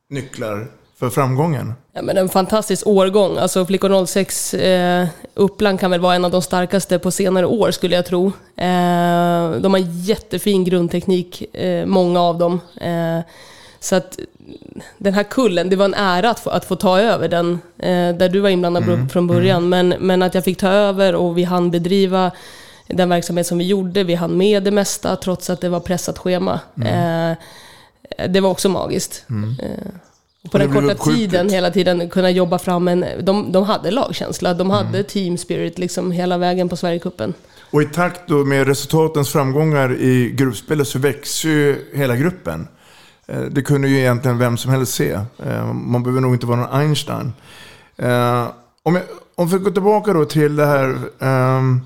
nycklar för framgången? Ja, men en fantastisk årgång. Alltså Flickor 06, eh, Uppland kan väl vara en av de starkaste på senare år skulle jag tro. Eh, de har jättefin grundteknik, eh, många av dem. Eh, så att den här kullen, det var en ära att få, att få ta över den, eh, där du var inblandad Mm, från början. Men, men att jag fick ta över och vi hann bedriva den verksamhet som vi gjorde. Vi hann med det mesta trots att det var pressat schema. Mm. Eh, det var också magiskt. Mm. Eh, och på Och den korta uppskjutet. tiden hela tiden kunna jobba fram en... De, de hade lagkänsla, de hade Mm. team spirit liksom hela vägen på Sverigecupen. Och i takt med resultatens framgångar i gruppspelet så växer ju hela gruppen. Eh, Det kunde ju egentligen vem som helst se. Eh, Man behöver nog inte vara någon Einstein. Eh, Om, jag, om vi går tillbaka då till det här um,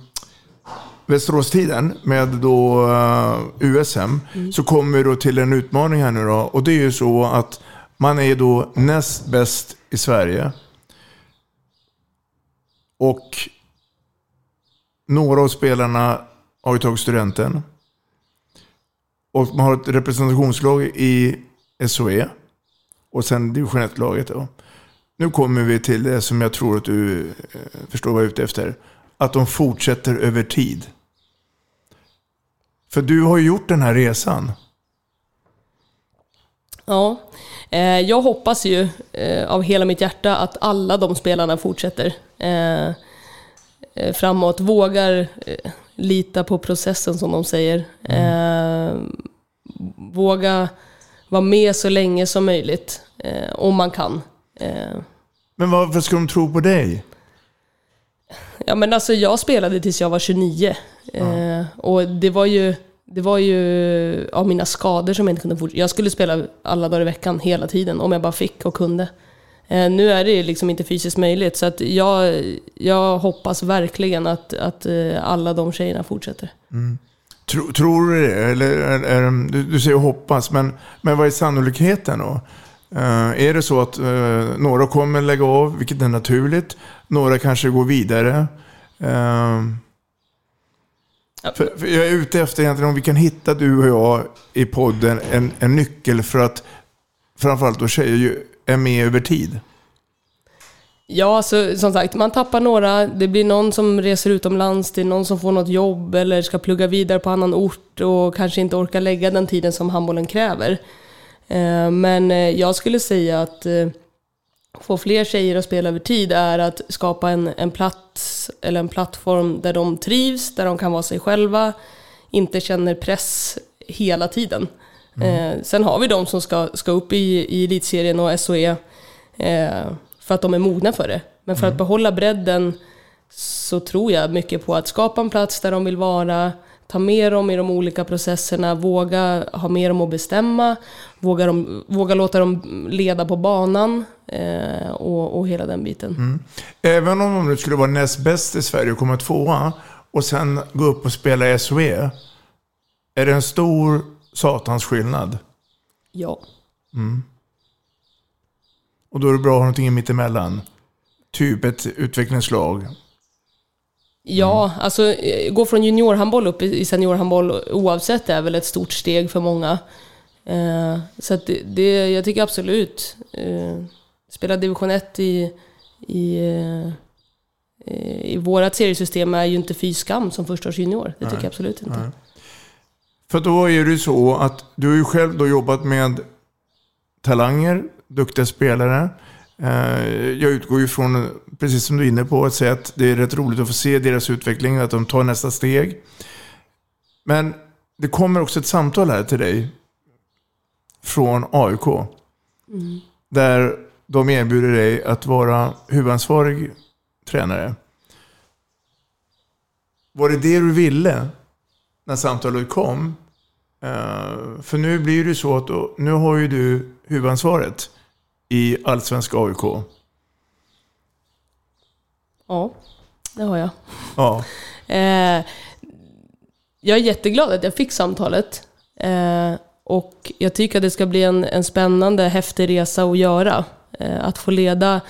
Västeråstiden med då USM. Så kommer vi då till en utmaning här nu då. Och det är ju så att man är då näst bäst i Sverige. Och några av spelarna har ju tagit studenten. Och man har ett representationslag i SOE. Och sen division 1-laget då. Nu kommer vi till det som jag tror att du eh, förstår vad jag är ute efter. Att de fortsätter över tid. För du har ju gjort den här resan. Ja, eh, jag hoppas ju eh, av hela mitt hjärta att alla de spelarna fortsätter framåt, vågar lita på processen som de säger. Eh, våga vara med så länge som möjligt, eh, om man kan. Eh, Men varför ska de tro på dig? Ja men alltså jag spelade tills jag var 29. Eh, och det var ju, det var ju av mina skador som jag inte kunde fortsätta. Jag skulle spela alla dagar i veckan hela tiden om jag bara fick och kunde. Eh, nu är det liksom inte fysiskt möjligt så att jag, jag hoppas verkligen att, att eh, alla de tjejerna fortsätter. Mm. Tror, tror du det? Eller, är, är, du, du säger hoppas, men, men vad är sannolikheten då? Uh, är det så att uh, några kommer lägga av, vilket är naturligt. Några kanske går vidare. Eh, för, för jag är ute efter egentligen om vi kan hitta, du och jag, i podden en, en nyckel för att framförallt då tjejer ju är med över tid. Ja, så, som sagt, man tappar några. Det blir någon som reser utomlands, det är någon som får något jobb eller ska plugga vidare på annan ort och kanske inte orkar lägga den tiden som handbollen kräver. Eh, men eh, jag skulle säga att eh, få fler tjejer att spela över tid är att skapa en, en plats eller en plattform där de trivs, där de kan vara sig själva, inte känner press hela tiden. Eh, sen har vi de som ska, ska upp i, i elitserien och SOE eh, för att de är mogna för det. Men för att behålla bredden så tror jag mycket på att skapa en plats där de vill vara, ta med dem i de olika processerna, våga ha med dem att bestämma, våga, dem, våga låta dem leda på banan eh, och, och hela den biten. Mm. Även om de nu skulle vara näst bäst i Sverige och komma tvåa och sen gå upp och spela i SOE. Är det en stor satans skillnad? Ja. Mm. Och då är det bra att ha någonting mittemellan. Typ ett utvecklingslag. Ja, alltså eh, gå från juniorhandboll upp i seniorhandboll oavsett är väl ett stort steg för många. Eh, så att det, det, jag tycker absolut. Eh, spela division 1 i, i, eh, i vårat seriesystem är ju inte fy skam som förstaårsjunior. Det tycker Nej, jag absolut inte. nej. För då är det ju så att du har ju själv då jobbat med talanger, duktiga spelare. Eh, Jag utgår ju från, precis som du är inne på, att säga att det är rätt roligt att få se deras utveckling, att de tar nästa steg. Men det kommer också ett samtal här till dig från AIK. Mm. Där de erbjuder dig att vara huvudansvarig tränare. Var det det du ville när samtalet kom. Eh, för nu blir det så att då, nu har ju du huvudansvaret i Allsvenska AIK. Ja, det har jag. Ja. Eh, jag är jätteglad att jag fick samtalet. Eh, och jag tycker att det ska bli en, en spännande, häftig resa att göra. Att få leda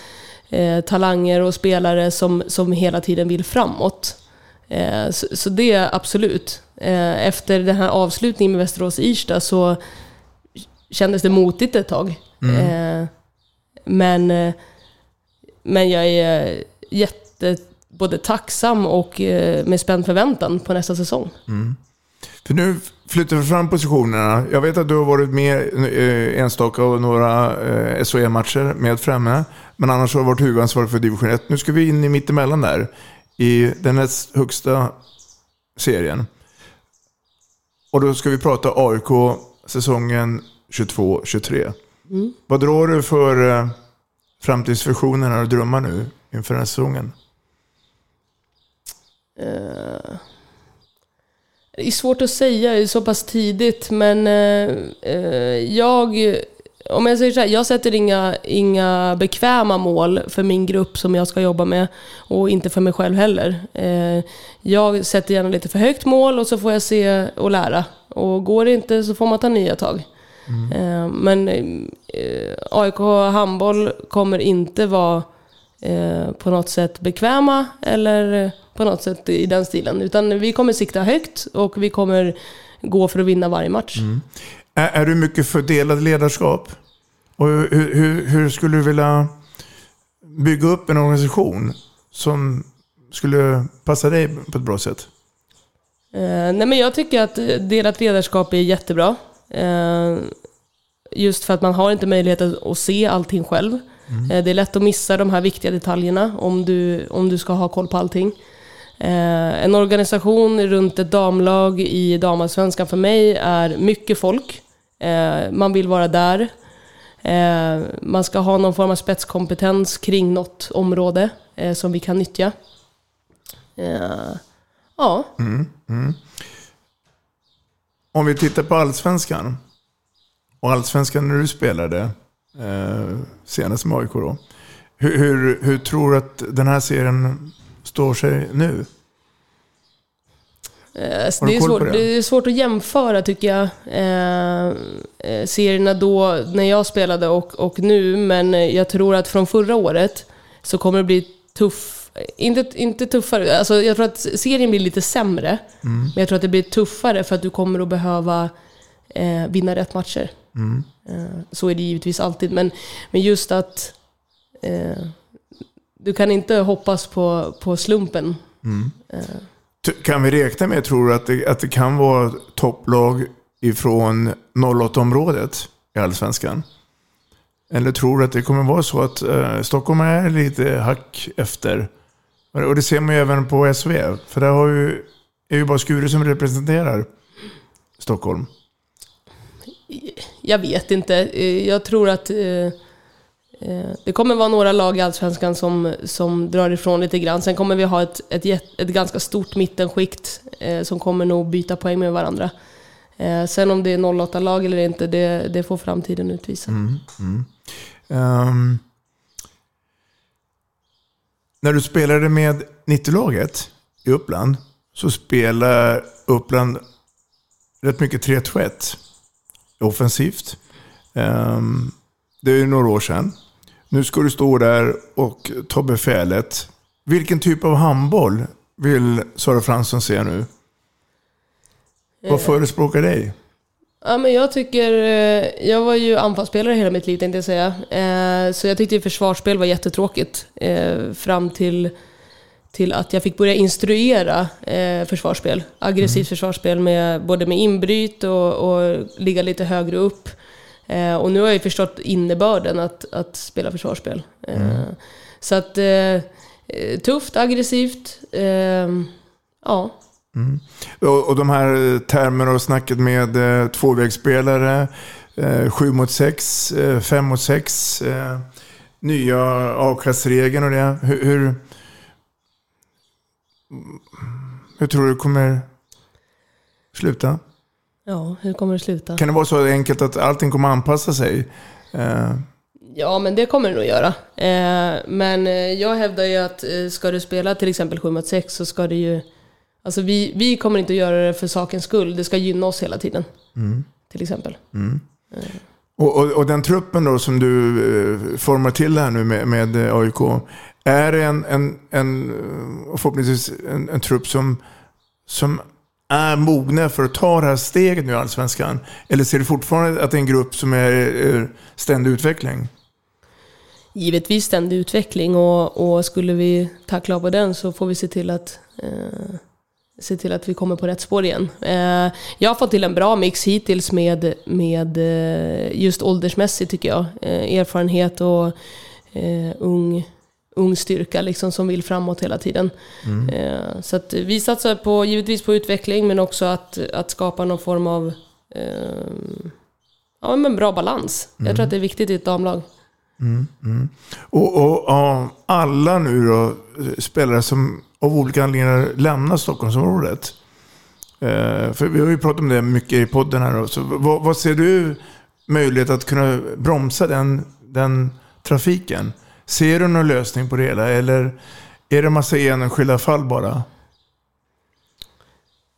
talanger och spelare som, som hela tiden vill framåt. Eh, så, så det är absolut. Eh, efter den här avslutningen med Västerås-Irsta så kändes det motigt ett tag. Mm. Eh, men, men jag är jätte både tacksam och med spänd förväntan på nästa säsong. Mm. För nu flyttar vi fram positionerna. Jag vet att du har varit med enstaka och några SHE-matcher med framme. Men annars har du varit huvudansvarig för division 1. Nu ska vi in i mittemellan där. I den näst högsta serien. Och då ska vi prata AIK säsongen 22-23. Mm. Vad drar du för eh, framtidsvisioner och drömmar nu inför den här säsongen? Eh, det är svårt att säga, det är så pass tidigt, men eh, jag... Om jag säger så här, jag sätter inga, inga bekväma mål för min grupp som jag ska jobba med och inte för mig själv heller. Eh, jag sätter gärna lite för högt mål och så får jag se och lära. Och går det inte så får man ta nya tag. Eh, men eh, AIK handboll kommer inte vara eh, på något sätt bekväma eller på något sätt i den stilen. Utan vi kommer sikta högt och vi kommer gå för att vinna varje match. Är, är du mycket för delad ledarskap? Och hur, hur, hur skulle du vilja bygga upp en organisation som skulle passa dig på ett bra sätt? Eh, nej men jag tycker att delat ledarskap är jättebra. Eh, just för att man har inte möjlighet att, se allting själv. Eh, det är lätt att missa de här viktiga detaljerna om du, om du ska ha koll på allting. Eh, en organisation runt ett damlag i damallsvenskan för mig är mycket folk. Eh, man vill vara där. Eh, man ska ha någon form av spetskompetens kring något område eh, som vi kan nyttja. Eh, ja. Mm, mm. Om vi tittar på allsvenskan. Och allsvenskan när du spelade eh, senast med AIK då. Hur, hur, hur tror du att den här serien står sig nu? Eh, Det är, svårt, det? det är svårt att jämföra tycker jag. Eh, eh, serierna då, när jag spelade och, och nu. Men eh, jag tror att från förra året så kommer det bli tuff... Inte, inte tuffare, alltså jag tror att serien blir lite sämre. Mm. Men jag tror att det blir tuffare för att du kommer att behöva eh, vinna rätt matcher. Mm. Eh, så är det givetvis alltid. Men, men just att eh, du kan inte hoppas på, på slumpen. Mm. Kan vi räkna med, tror du, att det, att det kan vara topplag ifrån 08-området i Allsvenskan? Eller tror du att det kommer vara så att eh, Stockholm är lite hack efter? Och det ser man ju även på SV. För där har ju, är ju bara Skure som representerar Stockholm. Jag vet inte. Eh, jag tror att eh, Eh, det kommer vara några lag i Allsvenskan som, som drar ifrån lite grann. Sen kommer vi ha ett, ett, ett ganska stort mittenskikt eh, som kommer nog byta poäng med varandra. Eh, Sen om det är 08-lag eller inte, det, det får framtiden utvisa. Mm, mm. Um, när du spelade med 90-laget i Uppland så spelade Uppland rätt mycket 3-2-1 offensivt. Um, det är ju några år sedan. Nu ska du stå där och ta befälet. Vilken typ av handboll vill Sara Fransson se nu? Vad Eh. förespråkar dig? Ja, men jag tycker... eh, Jag var ju anfallsspelare hela mitt liv tänkte jag säga. Eh, Så jag tyckte ju försvarsspel var jättetråkigt. eh, Fram till, till att jag fick börja instruera eh, försvarsspel. Aggressivt försvarsspel med, både med inbryt och, och ligga lite högre upp. Eh, Och nu har jag ju förstått innebörden att, att spela försvarsspel. Eh, Mm. Så att... eh, eh, Tufft, aggressivt. eh, Ja. Mm. Och, och de här termerna och snacket med eh, tvåvägsspelare, eh, sju mot sex, eh, fem mot sex, eh, nya avkastregeln och det. Hur, hur, hur tror du det kommer sluta? Ja, hur kommer det sluta? Kan det vara så enkelt att allting kommer anpassa sig? Eh, Ja, men det kommer det nog göra. Eh, men eh, jag hävdar ju att eh, ska du spela till exempel 7 mot 6 så ska det ju... Alltså vi, vi kommer inte att göra det för sakens skull. Det ska gynna oss hela tiden. Mm. Till exempel. mm. Och, och, och den truppen då som du eh, formar till här nu med, med eh, AIK. Är det en, en, en eh, förhoppningsvis en, en trupp som, som är mogna för att ta det här steget nu i Allsvenskan? Eller ser du fortfarande att det är en grupp som är eh, ständig utveckling? Givetvis ständig utveckling och, och skulle vi tackla på den så får vi se till att eh, se till att vi kommer på rätt spår igen. Eh, jag har fått till en bra mix hittills med, med eh, just åldersmässigt tycker jag. Eh, erfarenhet och eh, ung, ung styrka liksom som vill framåt hela tiden. Mm. Eh, så att vi satsar på, givetvis på utveckling men också att, att skapa någon form av eh, ja, men bra balans. Jag Mm. tror att det är viktigt i ett damlag. Mm, mm. Och, och av alla nu då, spelare som av olika anledningar lämnar Stockholmsområdet. Eh, för vi har ju pratat om det mycket i podden här. Då. Så vad, vad ser du möjlighet att kunna bromsa den, den trafiken? Ser du någon lösning på det hela? Eller är det en massa enskilda fall bara?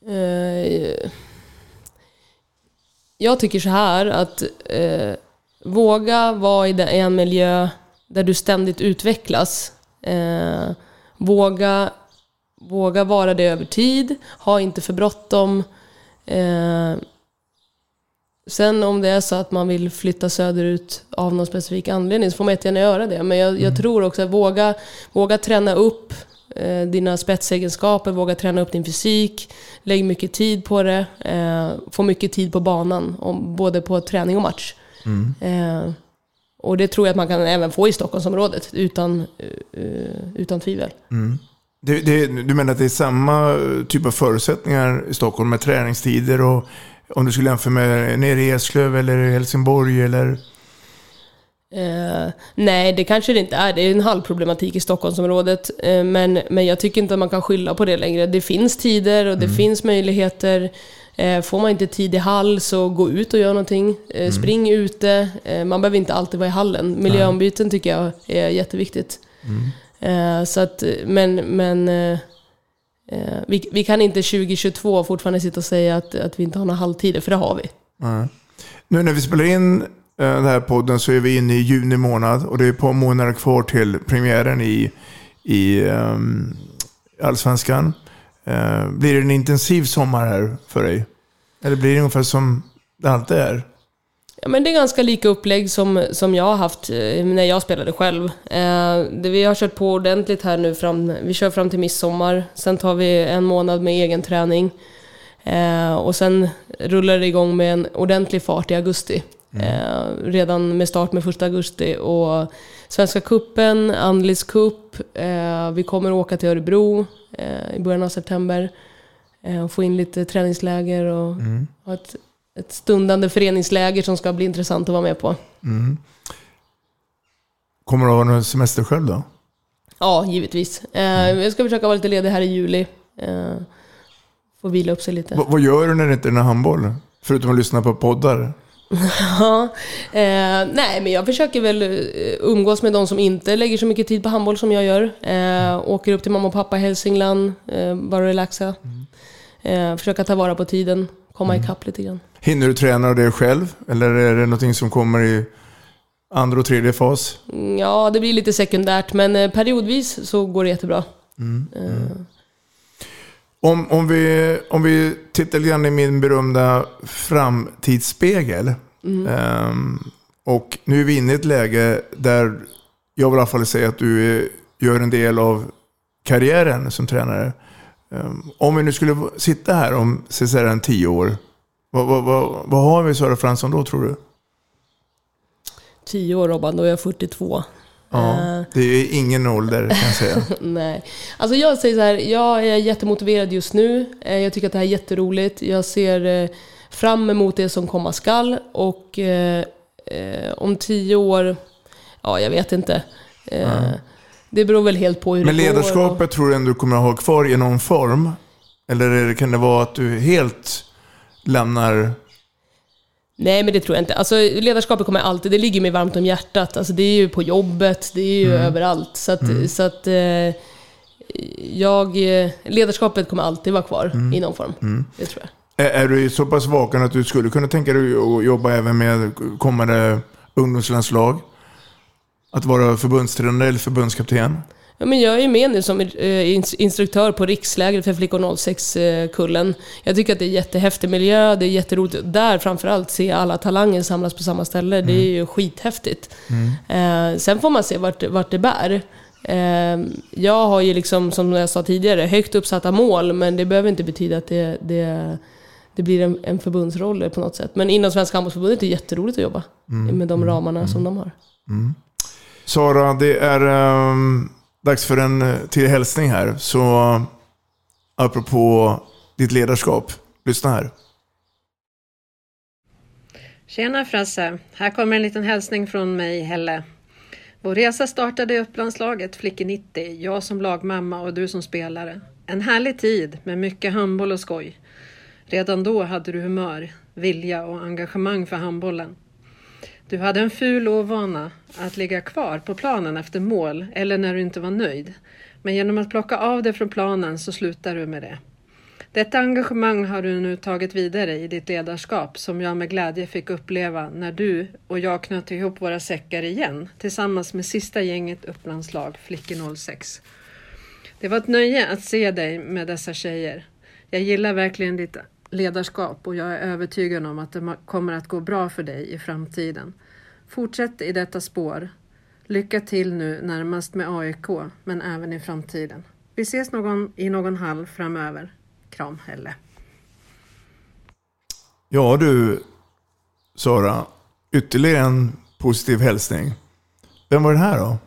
Eh, jag tycker så här att eh, våga vara i i en miljö där du ständigt utvecklas. Eh, våga, våga vara det över tid. Ha inte för bråttom. Eh, sen om det är så att man vill flytta söderut av någon specifik anledning så får man jättegärna göra det. Men jag, jag tror också att våga, våga träna upp eh, dina spetsegenskaper, våga träna upp din fysik, lägg mycket tid på det, eh, få mycket tid på banan, om, både på träning och match. Mm. Eh, och det tror jag att man kan även få i Stockholmsområdet, utan, eh, utan tvivel. Mm. Det, det, du menar att det är samma typ av förutsättningar i Stockholm med träningstider och om du skulle jämföra med nere i Eslöv eller Helsingborg eller? Eh, nej, det kanske det inte är. Det är en halv problematik i Stockholmsområdet. Eh, men, men jag tycker inte att man kan skylla på det längre. Det finns tider och det Mm. finns möjligheter. Eh, får man inte tid i hall så gå ut och gör någonting. Eh, Mm. Spring ute. Eh, man behöver inte alltid vara i hallen. Miljöombyten tycker jag är jätteviktigt. Mm. Eh, så att, men men Eh, vi, vi kan inte 2022 fortfarande sitta och säga att, att vi inte har några halvtider, för det har vi. Mm. Nu när vi spelar in eh, den här podden så är vi inne i juni månad och det är ett par månader kvar till premiären i, i um, Allsvenskan. Uh, blir det en intensiv sommar här för dig? Eller blir det ungefär som det alltid är? Ja, men det är ganska lika upplägg som, som jag har haft eh, när jag spelade själv. Eh, det, vi har kört på ordentligt här nu fram, vi kör fram till midsommar. Sen tar vi en månad med egen träning. Eh, och sen rullar det igång med en ordentlig fart i augusti. Eh, redan med start med första augusti. Och Svenska kuppen, Andlis cup. Eh, vi kommer åka till Örebro eh, i början av september. Och få in lite träningsläger och Mm. ha ett, ett stundande föreningsläger som ska bli intressant att vara med på. Mm. Kommer du ha någon semester själv då? Ja, givetvis. Eh, Jag ska försöka vara lite ledig här i juli. Eh, få vila upp sig lite. V- vad gör du när det inte är handboll? Förutom att lyssna på poddar? Ja, eh, nej, men jag försöker väl eh, umgås med de som inte lägger så mycket tid på handboll som jag gör. Eh, åker upp till mamma och pappa i Hälsingland, eh, bara relaxa. Eh, försöka ta vara på tiden, komma ikapp lite grann. Hinner du träna det själv? Eller är det någonting som kommer i andra och tredje fas? Mm, Ja, det blir lite sekundärt, men eh, periodvis så går det jättebra. Mm. Eh, Om, om, vi, om vi tittar lite grann i min berömda framtidsspegel. Mm. Ehm, och nu är vi inne i ett läge där jag vill i alla fall säga att du är, gör en del av karriären som tränare. Ehm, om vi nu skulle sitta här om en tio år. Vad, vad, vad, vad har vi Sara Fransson då tror du? Tio år Robban, då är jag 42. Ja, Eh, det är ingen ålder kan jag säga. Nej. Alltså jag säger så här, jag är jättemotiverad just nu. Eh, Jag tycker att det här är jätteroligt. Jag ser eh, fram emot det som komma skall. Och eh, om tio år, ja jag vet inte. Eh. Det beror väl helt på hur Men det går. och- ledarskapet tror du ändå du kommer att ha kvar i någon form? Eller kan det vara att du helt lämnar? Nej, men det tror jag inte. Alltså, ledarskapet kommer alltid, det ligger mig varmt om hjärtat. Alltså, det är ju på jobbet, det är ju Mm. överallt. Så att, Mm. så att eh, jag, eh, ledarskapet kommer alltid vara kvar Mm. i någon form. Mm. Det tror jag. Är, är du så pass vaken att du skulle kunna tänka dig att jobba även med kommande ungdomslandslag? Att vara förbundstränare eller förbundskapten? Ja, men jag är ju med nu som eh, ins- instruktör på rikslägret för flickor 06-kullen. Jag tycker att det är jättehäftig miljö, det är jätteroligt. Där framförallt se alla talanger samlas på samma ställe, det är ju skithäftigt. Eh, sen får man se vart, vart det bär. Eh, jag har ju liksom, som jag sa tidigare, högt uppsatta mål, men det behöver inte betyda att det, det, det blir en, en förbundsroll på något sätt. Men inom Svenska Handbollsförbundet är det jätteroligt att jobba Mm. med de ramarna som de har. Mm. Sara, det är ehm, dags för en eh, till hälsning här. Så apropå ditt ledarskap, lyssna här. Tjena Frasse! Här kommer en liten hälsning från mig, Helle. Vår resa startade i Upplandslaget, Flickor 90, jag som lagmamma och du som spelare. En härlig tid med mycket handboll och skoj. Redan då hade du humör, vilja och engagemang för handbollen. Du hade en ful ovana att ligga kvar på planen efter mål eller när du inte var nöjd. Men genom att plocka av dig från planen så slutar du med det. Detta engagemang har du nu tagit vidare i ditt ledarskap som jag med glädje fick uppleva när du och jag knöt ihop våra säckar igen tillsammans med sista gänget Upplandslag, Flickor 06. Det var ett nöje att se dig med dessa tjejer. Jag gillar verkligen ditt ledarskap och jag är övertygad om att det kommer att gå bra för dig i framtiden. Fortsätt i detta spår. Lycka till nu närmast med AIK, men även i framtiden. Vi ses någon, i någon hall framöver. Kram Helle. Ja du, Sara, ytterligare en positiv hälsning. Vem var den här då?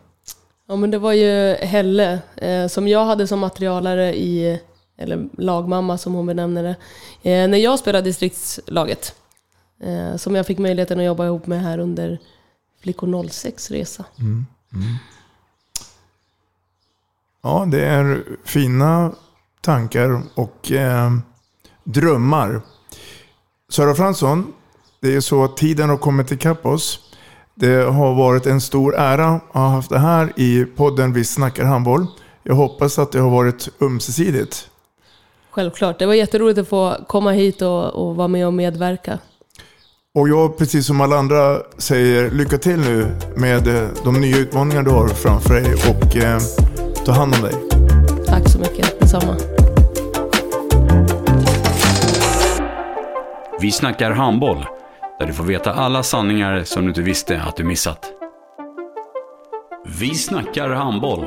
Ja men det var ju Helle eh, som jag hade som materialare i, eller lagmamma som hon benämner det, eh, när jag spelade distriktslaget. Eh, som jag fick möjligheten att jobba ihop med här under Flickor 06 resa. Mm. Mm. Ja, det är fina tankar och eh, drömmar. Sara Fransson, det är så att tiden har kommit ikapp oss. Det har varit en stor ära att ha haft det här i podden Vi snackar handboll. Jag hoppas att det har varit ömsesidigt. Självklart, det var jätteroligt att få komma hit och, och vara med och medverka. Och jag, precis som alla andra, säger lycka till nu med eh, de nya utmaningar du har framför dig och eh, ta hand om dig. Tack så mycket, detsamma. Vi snackar handboll, där du får veta alla sanningar som du inte visste att du missat. Vi snackar handboll.